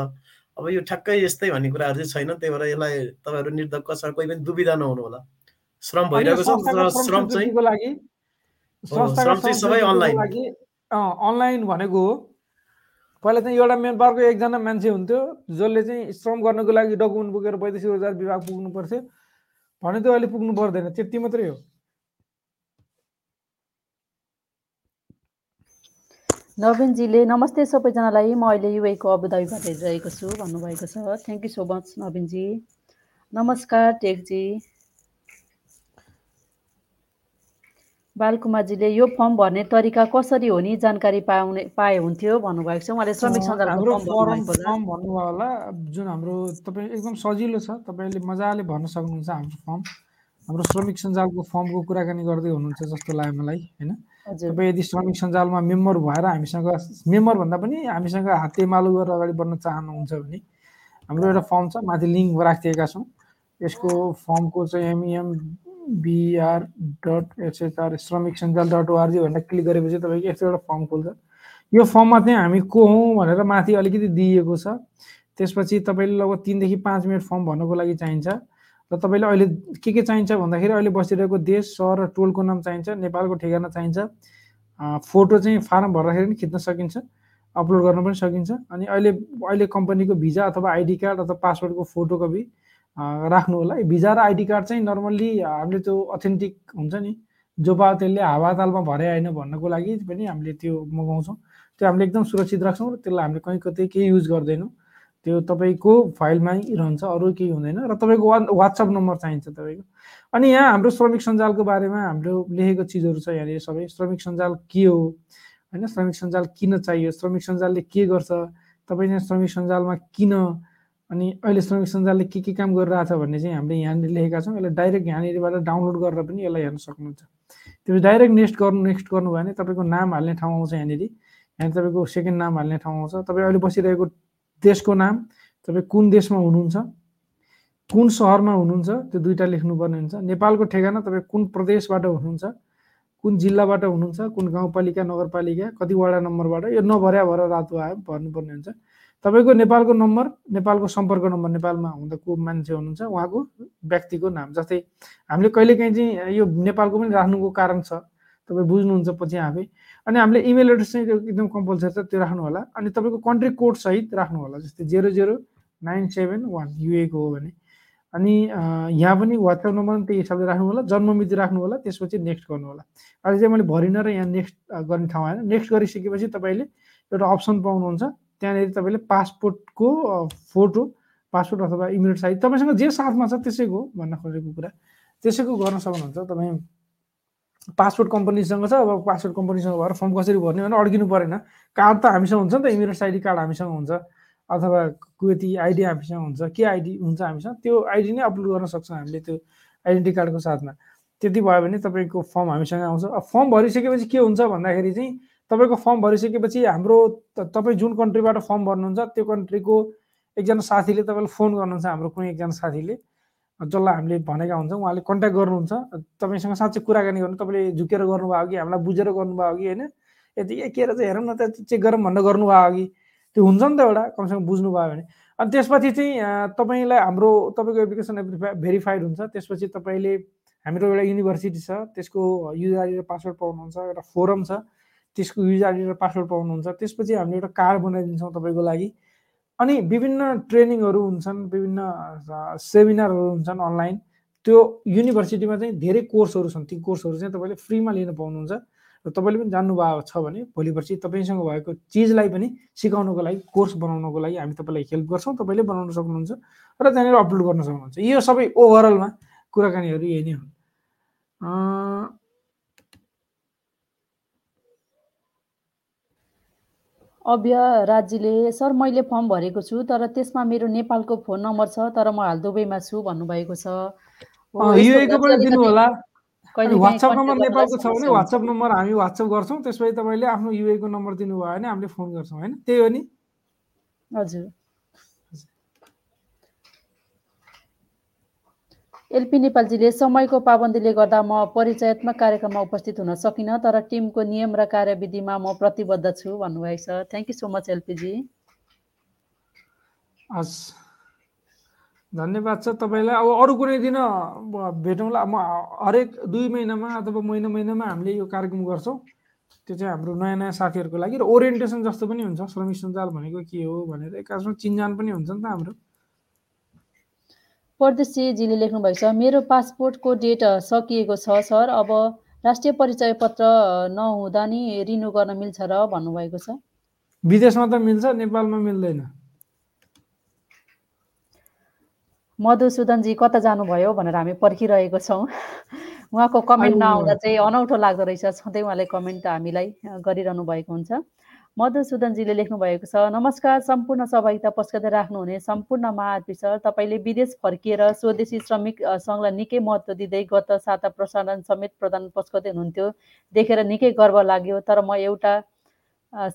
अब यो ठ्याक्कै यस्तै भन्ने कुराहरू चाहिँ छैन। त्यही भएर यसलाई तपाईँहरू निर्धक्क छ कोही पनि दुविधा नहुनु होला। श्रम भइरहेको छ तर श्रम चाहिँ सबै। लागि अनलाइन भनेको हो। पहिला चाहिँ एउटा मेन पावरको एकजना मान्छे हुन्थ्यो जसले चाहिँ श्रम गर्नको लागि डकुमेन्ट बोकेर वैदेशिक रोजगार विभाग पुग्नु पर्थ्यो। भने त्यो अहिले पुग्नु पर्दैन त्यति मात्रै हो। नवीनजीले नमस्ते सबैजनालाई। म अहिले युएको अबुधाबीबाट हेरिरहेको छु भन्नुभएको छ। Thank you so much Naveen ji. नमस्कार टेकजी। बालकुमारजीले यो फर्म भर्ने तरिका कसरी हो नि जानकारी पाउने पाए हुन्थ्यो भन्नुभएको छ। उहाँले श्रमिक हाम्रो फर्म भन्नुभयो होला। जुन हाम्रो तपाईँ एकदम सजिलो छ तपाईँले मजाले भर्न सक्नुहुन्छ हाम्रो फर्म। हाम्रो श्रमिक सञ्जालको फर्मको कुराकानी गर्दै हुनुहुन्छ जस्तो लाग्यो मलाई होइन? तपाईँ यदि श्रमिक सञ्जालमा मेम्बर भएर हामीसँग मेम्बर भन्दा पनि हामीसँग हातेमालो गरेर अगाडि बढ्न चाहनुहुन्छ भने हाम्रो एउटा फर्म छ माथि लिङ्क राखिदिएका छौँ। यसको फर्मको चाहिँ एमइएम बिआर डट एचएचआर श्रमिक सञ्जाल डट ओआरजी भनेर क्लिक गरेपछि तपाईँको यस्तो एउटा फर्म खुल्छ। यो फर्ममा चाहिँ हामी को हौँ भनेर माथि अलिकति दिइएको छ। त्यसपछि तपाईँले लगभग तिनदेखि पाँच मिनट फर्म भर्नको लागि चाहिन्छ। र तपाईँले अहिले के के चाहिन्छ भन्दाखेरि अहिले बसिरहेको देश सहर र टोलको नाम चाहिन्छ नेपालको ठेगाना चाहिन्छ। फोटो चाहिँ फारम भर्दाखेरि पनि खिच्न सकिन्छ अपलोड गर्न पनि सकिन्छ। अनि अहिले अहिले कम्पनीको भिजा अथवा आइडी कार्ड अथवा पासपोर्टको फोटो कपी राख्नु होला। भिजा र आइडी कार्ड चाहिँ नर्मल्ली हामीले त्यो अथेन्टिक हुन्छ नि। जो पायो त्यसले हावातालमा भरे होइन भन्नको लागि पनि हामीले त्यो मगाउँछौँ। त्यो हामीले एकदम सुरक्षित राख्छौँ र त्यसलाई हामीले कहीँ कतै केही युज गर्दैनौँ। त्यो तपाईँको फाइलमै रहन्छ अरू केही हुँदैन र तपाईँको वा वाट्सएप नम्बर चाहिन्छ तपाईँको। अनि यहाँ हाम्रो श्रमिक सञ्जालको बारेमा हाम्रो लेखेको चिजहरू छ यहाँनिर सबै। श्रमिक सञ्जाल के हो? होइन श्रमिक सञ्जाल किन चाहियो? श्रमिक सञ्जालले के गर्छ? तपाईँ श्रमिक सञ्जालमा किन अनि अहिले श्रमिक सञ्जालले के के काम गरिरहेछ भन्ने चाहिँ हामीले यहाँनिर लेखेका छौँ। यसलाई डाइरेक्ट यहाँनिरबाट डाउनलोड गरेर पनि यसलाई हेर्न सक्नुहुन्छ। त्यो डाइरेक्ट नेक्स्ट गर्नु नेक्स्ट गर्नुभयो भने तपाईँको नाम हाल्ने ठाउँ आउँछ यहाँनिर। यहाँ तपाईँको सेकेन्ड नाम हाल्ने ठाउँ आउँछ। तपाईँ अहिले बसिरहेको देशको नाम तपाईँ कुन देशमा हुनुहुन्छ कुन सहरमा हुनुहुन्छ त्यो दुइटा लेख्नुपर्ने हुन्छ। नेपालको ठेगाना तपाईँ कुन प्रदेशबाट हुनुहुन्छ कुन जिल्लाबाट हुनुहुन्छ कुन गाउँपालिका नगरपालिका कति वडा नम्बरबाट यो नभर्या भएर रातो आयो भर्नुपर्ने हुन्छ। तपाईँको नेपालको नम्बर नेपालको सम्पर्क नम्बर नेपालमा हुँदा को मान्छे हुनुहुन्छ उहाँको व्यक्तिको नाम जस्तै हामीले कहिलेकाहीँ चाहिँ यो नेपालको पनि राख्नुको कारण छ तपाईँ बुझ्नुहुन्छ पछि आफै। अनि हामीले इमेल एड्रेस चाहिँ एकदम कम्पलसरी छ त्यो राख्नु होला अनि तपाईँको कन्ट्री कोड सहित राख्नु होला जस्तै zero zero nine seven one युएको हो भने। अनि यहाँ पनि वाट्सएप नम्बर पनि त्यही हिसाबले राख्नु होला जन्म मिति राख्नु होला त्यसपछि नेक्स्ट गर्नु होला अहिले चाहिँ मैले भरिनँ र यहाँ नेक्स्ट गर्ने ठाउँ आएन। नेक्स्ट गरिसकेपछि तपाईँले एउटा अप्सन पाउनुहुन्छ। त्यहाँनिर तपाईँले पासपोर्टको फोटो पासपोर्ट अथवा इमेल साइज तपाईँसँग जे साथमा छ त्यसैको भन्न खोजेको कुरा। त्यसैको गर्न सक्नुहुन्छ। तपाईँ पासपोर्ट कम्पनीसँग छ अब पासपोर्ट कम्पनीसँग भएर फर्म कसरी भर्ने भने अड्किनु परेन। कार्ड त हामीसँग हुन्छ नि त इमिरेट्स आइडी कार्ड हामीसँग हुन्छ। अथवा कुवेती आइडी हामीसँग हुन्छ के आइडी हुन्छ हामीसँग त्यो आइडी नै अपलोड गर्न सक्छौँ हामीले त्यो आइडेन्टिटी कार्डको साथमा। त्यति भयो भने तपाईँको फर्म हामीसँग आउँछ। अब फर्म भरिसकेपछि के हुन्छ भन्दाखेरि चाहिँ तपाईँको फर्म भरिसकेपछि हाम्रो तपाईँ जुन कन्ट्रीबाट फर्म भर्नुहुन्छ त्यो कन्ट्रीको एकजना साथीले तपाईँलाई फोन गर्नुहुन्छ हाम्रो कुनै एकजना साथीले। जसलाई हामीले भनेका हुन्छौँ उहाँले कन्ट्याक्ट गर्नुहुन्छ। तपाईँसँग साँच्चै कुराकानी गर्नु तपाईँले झुकेर गर्नुभयो कि हामीलाई बुझेर गर्नुभयो कि होइन? यति के रहेछ हेरौँ न त चेक गरौँ भनेर गर्नुभयो अघि। त्यो हुन्छ नि त एउटा कमसेकम बुझ्नुभयो भने। अनि त्यसपछि चाहिँ तपाईँलाई हाम्रो तपाईँको एप्लिकेसन भेरिफाइड हुन्छ। त्यसपछि तपाईँले हाम्रो एउटा युनिभर्सिटी छ त्यसको युजर आइडी र पासवर्ड पाउनुहुन्छ एउटा फोरम छ। त्यसको युजर आइडी र पासवर्ड पाउनुहुन्छ। त्यसपछि हामीले एउटा कार्ड बनाइदिन्छौँ तपाईँको लागि। अनि विभिन्न ट्रेनिङहरू हुन्छन् विभिन्न सेमिनारहरू हुन्छन् अनलाइन। त्यो युनिभर्सिटीमा चाहिँ धेरै कोर्सहरू छन्। ती कोर्सहरू चाहिँ तपाईँले फ्रीमा लिन पाउनुहुन्छ। र तपाईँले पनि जान्नुभएको छ भने भोलि पर्सि तपाईँसँग भएको चिजलाई पनि सिकाउनको लागि कोर्स बनाउनको लागि हामी तपाईँलाई हेल्प गर्छौँ। तपाईँले बनाउन सक्नुहुन्छ र त्यहाँनिर अपलोड गर्न सक्नुहुन्छ। यो सबै ओभरअलमा कुराकानीहरू यही नै हुन्। अँ, अव्य राज्यले सर मैले फर्म भरेको छु तर त्यसमा मेरो नेपालको फोन नम्बर छ तर म हाल दुबईमा छु भन्नुभएको छ। वाट्सएप नम्बर नेपालको छ भने। वाट्सएप नम्बर हामी वाट्सएप गर्छौँ त्यसपछि तपाईँले आफ्नो युएको नम्बर दिनुभयो भने हामीले फोन गर्छौँ होइन? त्यही हो नि? हजुर। एलपी नेपालजीले समयको पाबन्दीले गर्दा म परिचयात्मक कार्यक्रममा उपस्थित हुन सकिनँ तर टिमको नियम र कार्यविधिमा म प्रतिबद्ध छु भन्नुभएको छ। Thank you so much LPG हस्। धन्यवाद छ तपाईँलाई। अब अरू कुनै दिन भेटौँला। म हरेक दुई महिनामा अथवा महिना महिनामा हामीले यो कार्यक्रम गर्छौँ। त्यो चाहिँ हाम्रो नयाँ नयाँ साथीहरूको लागि र ओरिएन्टेसन जस्तो पनि हुन्छ। श्रमिक सञ्जाल भनेको के हो भनेर एकासँग चिन्जान पनि हुन्छ नि त हाम्रो। परदेशीजीले लेख्नु भएको छ मेरो पासपोर्टको डेट सकिएको छ सर। अब राष्ट्रिय परिचय पत्र नहुँदा नि रिन्यू गर्न मिल्छ र भन्नुभएको छ। विदेशमा त मिल्छ नेपालमा मिल्दैन। मधुसूदनजी कता जानुभयो भनेर हामी पर्खिरहेको छौँ। उहाँको कमेन्ट नआउँदा चाहिँ अनौठो लाग्दो रहेछ। सधैँ उहाँले कमेन्ट हामीलाई गरिरहनु भएको हुन्छ। मधुसूदनजीले लेख्नु भएको छ नमस्कार सम्पूर्ण सहभागिता पस्कदै राख्नुहुने सम्पूर्ण महाआरपी सर तपाईँले विदेश फर्किएर स्वदेशी श्रमिक सङ्घलाई निकै महत्त्व दिँदै गत साता प्रसारण समेत प्रदान पस्कदै हुनुहुन्थ्यो। देखेर निकै गर्व लाग्यो तर म एउटा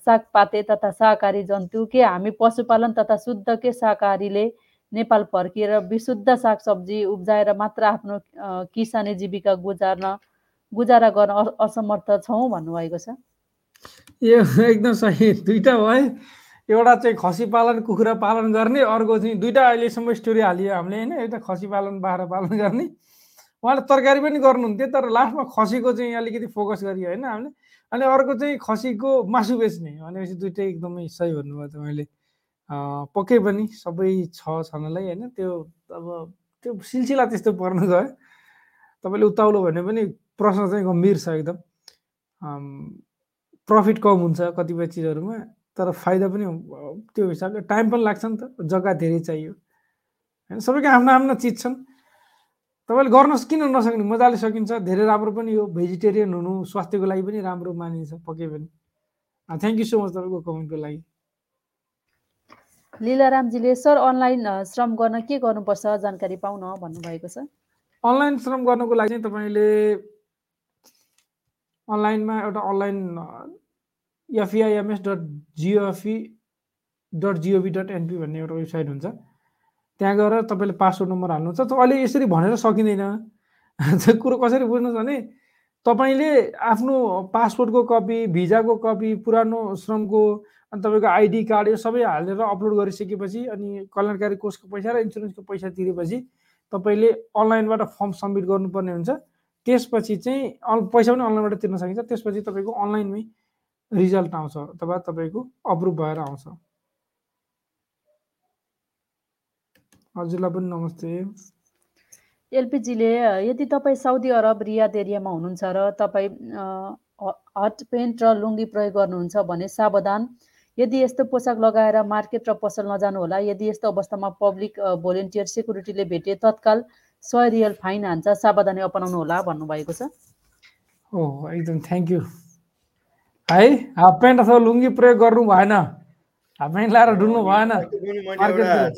सागपाते तथा शाकाहारी जन्तु के हामी पशुपालन तथा शुद्ध के शाकाहारीले नेपाल फर्किएर विशुद्ध सागसब्जी उब्जाएर मात्र आफ्नो किसानी जीविका गुजार्न गुजारा गर्न असमर्थ छौँ भन्नुभएको छ? यो एकदम सही। दुइटा भयो। एउटा चाहिँ खसी पालन कुखुरा पालन गर्ने अर्को चाहिँ दुइटा अहिलेसम्म स्टोरी हालियो हामीले होइन? एउटा खसी पालन बाख्रा पालन गर्ने। उहाँले तरकारी पनि गर्नुहुन्थ्यो तर लास्टमा खसीको चाहिँ अलिकति फोकस गरियो होइन हामीले? अनि अर्को चाहिँ खसीको मासु बेच्ने भनेपछि दुइटै एकदमै सही भन्नुभयो तपाईँले। पक्कै पनि सबै छ छनलाई होइन? त्यो अब त्यो सिलसिला त्यस्तो पर्न गयो। तपाईँले उत्ताउलो भने पनि प्रश्न चाहिँ गम्भीर छ एकदम। प्रफिट कम हुन्छ कतिपय चिजहरूमा तर फाइदा पनि त्यो हिसाबले टाइम पनि लाग्छ नि त जग्गा धेरै चाहियो। होइन सबैको आफ्नो आफ्नो चिज छन्। तपाईँले गर्न किन नसक्ने? मजाले सकिन्छ धेरै राम्रो पनि हो भेजिटेरियन हुनु स्वास्थ्यको लागि पनि राम्रो मानिन्छ पक्कै पनि। थ्याङ्क यू सो मच तपाईँको कमेन्टको लागि। लीलारामजीले सर अनलाइन श्रम गर्न के गर्नुपर्छ? जानकारी पाउन भन्नुभएको छ। अनलाइन श्रम गर्नको लागि चाहिँ तपाईँले अनलाइनमा एउटा online FEIMS dot GOFE dot GOV dot NP भन्ने एउटा वेबसाइट हुन्छ। त्यहाँ गएर तपाईँले पासवर्ड नम्बर हाल्नुहुन्छ। त अहिले यसरी भनेर सकिँदैन। कुरो कसरी बुझ्नुहोस् भने तपाईँले आफ्नो पासपोर्टको कपी भिजाको कपी पुरानो श्रमको अनि तपाईँको आइडी कार्ड यो सबै हालेर अपलोड गरिसकेपछि अनि कल्याणकारी कोषको पैसा र इन्सुरेन्सको पैसा तिरेपछि तपाईँले अनलाइनबाट फर्म सब्मिट गर्नुपर्ने हुन्छ। त्यसपछि चाहिँ पैसा पनि अनलाइनबाट तिर्न सकिन्छ। त्यसपछि तपाईँको अनलाइनमै रिजल्ट आउँछ अथवा तपाईँको अप्रुभ भएर आउँछ। हजुरलाई पनि नमस्ते। एलपिजीले यदि तपाईँ साउदी अरब रियाद एरियामा हुनुहुन्छ र तपाईँ ह- हट पेन्ट र लुङ्गी प्रयोग गर्नुहुन्छ भने सावधान। यदि यस्तो पोसाक लगाएर मार्केट र पसल नजानु होला यदि यस्तो अवस्थामा पब्लिक भोलिन्टियर सेक्युरिटीले भेटे तत्काल सय रियल फाइन हान्छ सावधानी अपनाउनु होला भन्नुभएको छ। ओ एकदम थ्याङ्क यू। है हाफ प्यान्ट अथवा लुङ्गी प्रयोग गर्नु भएन हाफ प्यान्ट लाएर डुल्नु भएन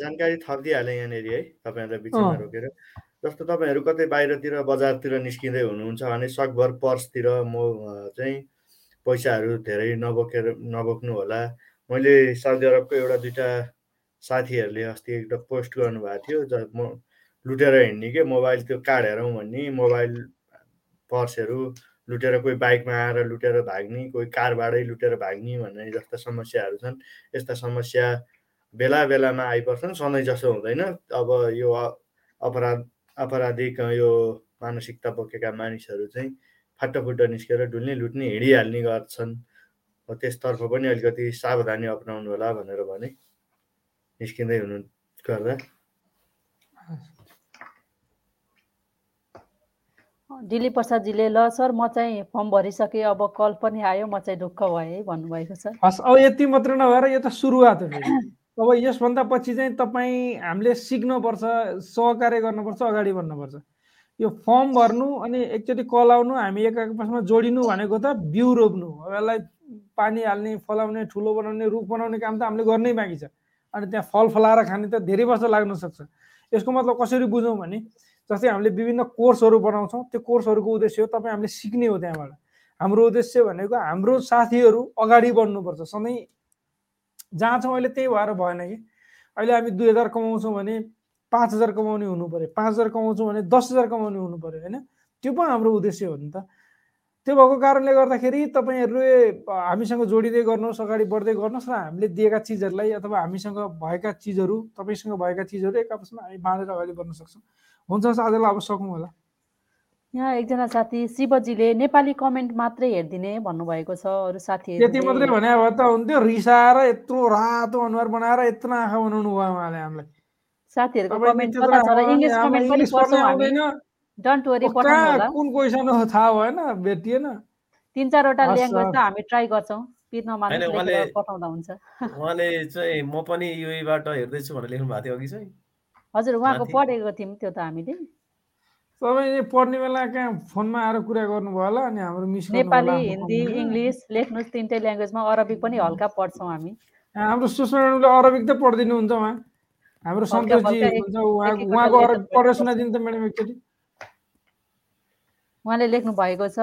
जानकारी थपिदिइहालेँ यहाँनिर है तपाईँहरूलाई बिचमा। रोकेर जस्तो तपाईँहरू कतै बाहिरतिर बजारतिर निस्किँदै हुनुहुन्छ भने सकभर पर्सतिर म चाहिँ पैसाहरू धेरै नबोकेर नबोक्नु होला मैले साउदी अरबको एउटा दुइटा साथीहरूले अस्ति एउटा पोस्ट गर्नुभएको थियो ज म लुटेर हिँड्ने के मोबाइल त्यो कार्ड हेरौँ भन्ने मोबाइल पर्सहरू लुटेर कोही बाइकमा आएर लुटेर भाग्ने कोही कारबाटै लुटेर भाग्ने भन्ने जस्ता समस्याहरू छन्। यस्ता समस्या बेला बेलामा आइपर्छन् सधैँ जसो हुँदैन। अब यो अपराध अपराधिक यो मानसिकता बोकेका मानिसहरू चाहिँ फाटोफुट्टो निस्केर डुल्ने लुट्ने हिँडिहाल्ने गर्छन्। हो त्यसतर्फ पनि अलिकति सावधानी अप्नाउनु होला भनेर भने निस्किँदै हुनु गर्दा दिलीप प्रसादजीले ल सर म चाहिँ फर्म भरिसकेँ अब कल पनि आयो म चाहिँ ढुक्क भएँ भन्नुभएको छ। हस् अब यति मात्र नभएर यो त सुरुवात हो अब यसभन्दा पछि चाहिँ तपाईँ हामीले सिक्नुपर्छ सहकार्य गर्नुपर्छ अगाडि बढ्नुपर्छ। यो फर्म भर्नु अनि एकचोटि कल आउनु हामी एक आपसमा जोडिनु भनेको त बिउ रोप्नु अब यसलाई पानी हाल्ने फलाउने ठुलो बनाउने रुख बनाउने काम त हामीले गर्नै बाँकी छ। अनि त्यहाँ फल फलाएर खाने त धेरै वर्ष लाग्न सक्छ। यसको मतलब कसरी बुझौँ भने जस्तै हामीले विभिन्न कोर्सहरू बनाउँछौँ। त्यो कोर्सहरूको उद्देश्य हो तपाईँ हामीले सिक्ने हो त्यहाँबाट। हाम्रो उद्देश्य भनेको हाम्रो साथीहरू अगाडि बढ्नुपर्छ। सधैँ जहाँ छौँ अहिले त्यही भएर भएन कि। अहिले हामी दुई हजार कमाउँछौँ भने पाँच हजार कमाउने हुनु पऱ्यो पाँच हजार कमाउँछौँ भने दस हजार कमाउने हुनु पऱ्यो होइन? त्यो पो हाम्रो उद्देश्य हो नि त। त्यो भएको कारणले गर्दाखेरि तपाईँहरूले हामीसँग जोडिँदै गर्नुहोस् अगाडि बढ्दै गर्नुहोस् र हामीले दिएका चिजहरूलाई अथवा हामीसँग भएका चिजहरू तपाईँसँग भएका चिजहरू एक आपसमा हामी बाँडेर अगाडि बढ्न सक्छौँ। हुन्छ हस् आजलाई अब सकौँ होला। यहाँ एकजना साथी शिवजीले नेपाली कमेन्ट मात्रै हेरिदिने भन्नुभएको छ अरू यति मात्रै साथीहरूले भने भए त हुन्थ्यो रिसाएर यत्रो रातो अनुहार बनाएर यत्रो आँखा बनाउनु भयो उहाँले हामीलाई। साथीहरूको कमेन्ट छ र इङ्ग्लिस पनि इङ्ग्लिस पढ्नै पढ्छौँ हामी। आउँदैन। डोन्ट वरी ओ, पठाउनु कहाँ होला। कुन क्वेसन हो थाहा भएन भेटिएन। तिन चारवटा हस्, ल्याङ्ग्वेज त हस्। हामी ट्राई गर्छौँ। पिर नमानुस् होइन, लेखेर उहाँले- पठाउँदा हुन्छ। उहाँले चाहिँ म पनि युएबाट हेर्दैछु भनेर लेख्नु भएको थियो अघि चाहिँ। हजुर उहाँको। पढेको थियौँ त्यो त हामीले। तपाईँले पढ्ने बेला कहाँ फोनमा आएर कुरा गर्नुभयो होला अनि हाम्रो मिस नेपाली हिन्दी इङ्ग्लिस लेख्नुहोस् तिनटै ल्याङ्ग्वेजमा अरबिक पनि हल्का पढ्छौँ हामी। हाम्रो सुषमा म्याडमले अरबिक त पढिदिनुहुन्छ उहाँ। हाम्रो सन्तोषजी उहाँको अरबिक पढेर सुनाइदिनु त म्याडम एकचोटि। उहाँले लेख्नु भएको छ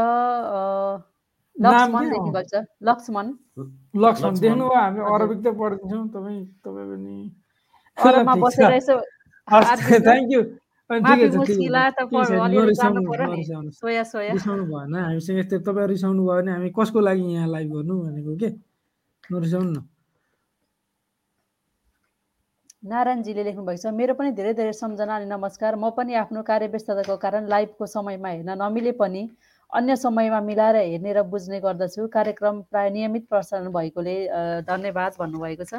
लक्ष्मण छ लक्ष्मण। लक्ष्मण। देख्नुभयो हामी। अरबिक त पढिदिन्छौँ तपाईँ तपाईँ पनि। यसो थ्याङ्क यू रिसाउनु भएन हामीसँग यस्तो तपाईँ रिसाउनु भयो भने हामी कसको लागि यहाँ लाइभ गर्नु भनेको के नरिसाउनु न नारायणजीले लेख्नुभएको छ मेरो पनि धेरै धेरै सम्झना अनि नमस्कार म पनि आफ्नो कार्यव्यस्तताको कारण लाइभको समयमा हेर्न नमिले पनि अन्य समयमा मिलाएर हेर्ने र बुझ्ने गर्दछु कार्यक्रम प्राय नियमित प्रसारण भएकोले धन्यवाद भन्नुभएको छ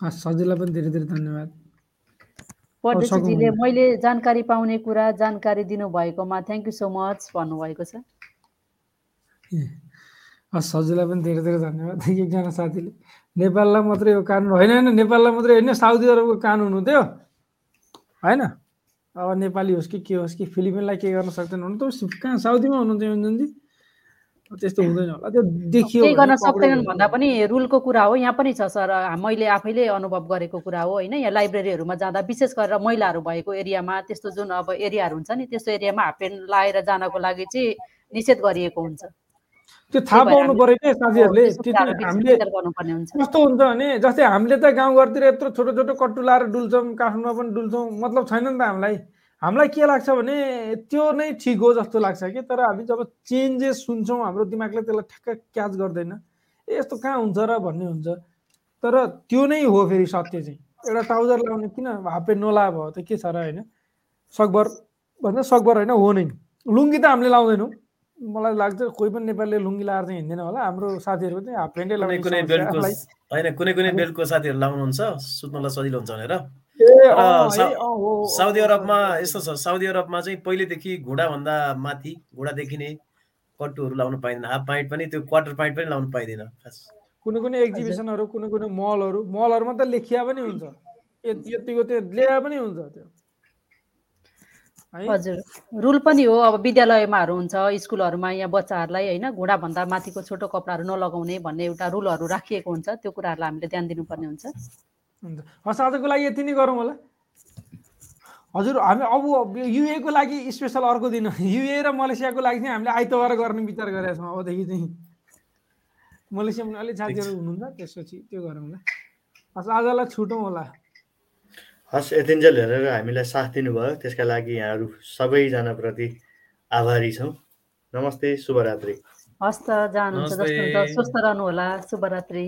सजिलै पनि धेरै धेरै धन्यवाद। परदेशीजीले। मैले जानकारी पाउने कुरा जानकारी दिनुभएकोमा थ्याङ्क यू सो मच भन्नुभएको छ। हस् सजिलै पनि धेरै धेरै धन्यवाद। एकजना साथीले। नेपाललाई मात्रै यो कानुन। होइन होइन नेपाललाई मात्रै होइन साउदी अरबको कानुन हुन्थ्यो। होइन? अब नेपाली होस् कि के होस् कि फिलिपिनलाई के गर्न सक्दैन? हुनु त कहाँ साउदीमा हुनुहुन्थ्यो योन्जनजी त्यस्तो हुँदैन होला। त्यो देखियो केही गर्न सक्दैनन् भने। भन्दा पनि रुलको कुरा हो यहाँ पनि छ सर। मैले आफैले अनुभव गरेको कुरा हो होइन? यहाँ लाइब्रेरीहरूमा जाँदा विशेष गरेर महिलाहरू भएको एरियामा त्यस्तो जुन अब एरियाहरू हुन्छ नि त्यस्तो एरियामा हाफ पेन्ट लाएर जानको लागि चाहिँ निषेध गरिएको हुन्छ। त्यो थाहा पाउनु पऱ्यो क्या साथीहरूले हामीले कस्तो हुन्छ भने जस्तै हामीले त गाउँघरतिर यत्रो छोटो छोटो कट्टु लाएर डुल्छौँ काठमाडौँमा पनि डुल्छौँ मतलब छैन नि त हामीलाई। हामीलाई के लाग्छ भने त्यो नै ठिक हो जस्तो लाग्छ कि तर हामी जब चेन्जेस सुन्छौँ हाम्रो दिमागले त्यसलाई ठ्याक्क क्याच गर्दैन। ए यस्तो कहाँ हुन्छ र भन्ने हुन्छ। तर त्यो नै हो फेरि सत्य चाहिँ। एउटा ट्राउजर लाउने किन? हाफ पेन्ट नलाए भयो त के छ र होइन? सकभर भन्दा सकभर होइन हो नै। लुङ्गी त हामीले लाउँदैनौँ। मलाई लाग्छ कोही पनि नेपालीले लुङ्गी लाएर चाहिँ हिँड्दैन होला। हाम्रो साथीहरू चाहिँ हाफ कुनै लाउने कुनै कुनै बेल्टको साथीहरू लाउनुहुन्छ? सुत्नलाई सजिलो हुन्छ भनेर? साउदी अरबमा यस्तो छ साउदी अरबमा चाहिँ पहिलेदेखि घुँडाभन्दा माथि घुँडा देखिने कट्टुहरू लाउनु पाइँदैन हाफ पाइन्ट पनि त्यो क्वार्टर पाइन्ट पनि लाउनु पाइँदैन खास। कुनै कुनै एक्जिबिसनहरू कुनै कुनै मलहरू मलहरूमा त लेखिया पनि हुन्छ। यति यतिको त्यो ल्याए पनि हुन्छ त्यो। है? हजुर रुल पनि हो अब विद्यालयमाहरू हुन्छ स्कुलहरूमा यहाँ बच्चाहरूलाई होइन घुँडाभन्दा माथिको छोटो कपडाहरू नलगाउने भन्ने एउटा रुलहरू राखिएको हुन्छ त्यो कुराहरूलाई हामीले ध्यान दिनुपर्ने हुन्छ। हुन्छ। हस् आजको लागि यति नै गरौँ होला। हजुर हामी अब युएको लागि स्पेसल अर्को दिन युए र मलेसियाको लागि चाहिँ हामीले आइतबार गर्ने विचार गरेका छौँ अबदेखि चाहिँ। मलेसियामा पनि अलिक साथीहरू हुनुहुन्छ त्यसपछि त्यो गरौँला हस् आजलाई छुटौँ होला। हस् यतिन्जेल हेरेर हामीलाई साथ दिनुभयो। त्यसका लागि यहाँहरू सबैजनाप्रति आभारी छौँ। नमस्ते शुभरात्रि। हस्त जानुहुन्छ जस्तो हुन्छ। नमस्ते। स्वस्थ रहनुहोला। शुभरात्रि।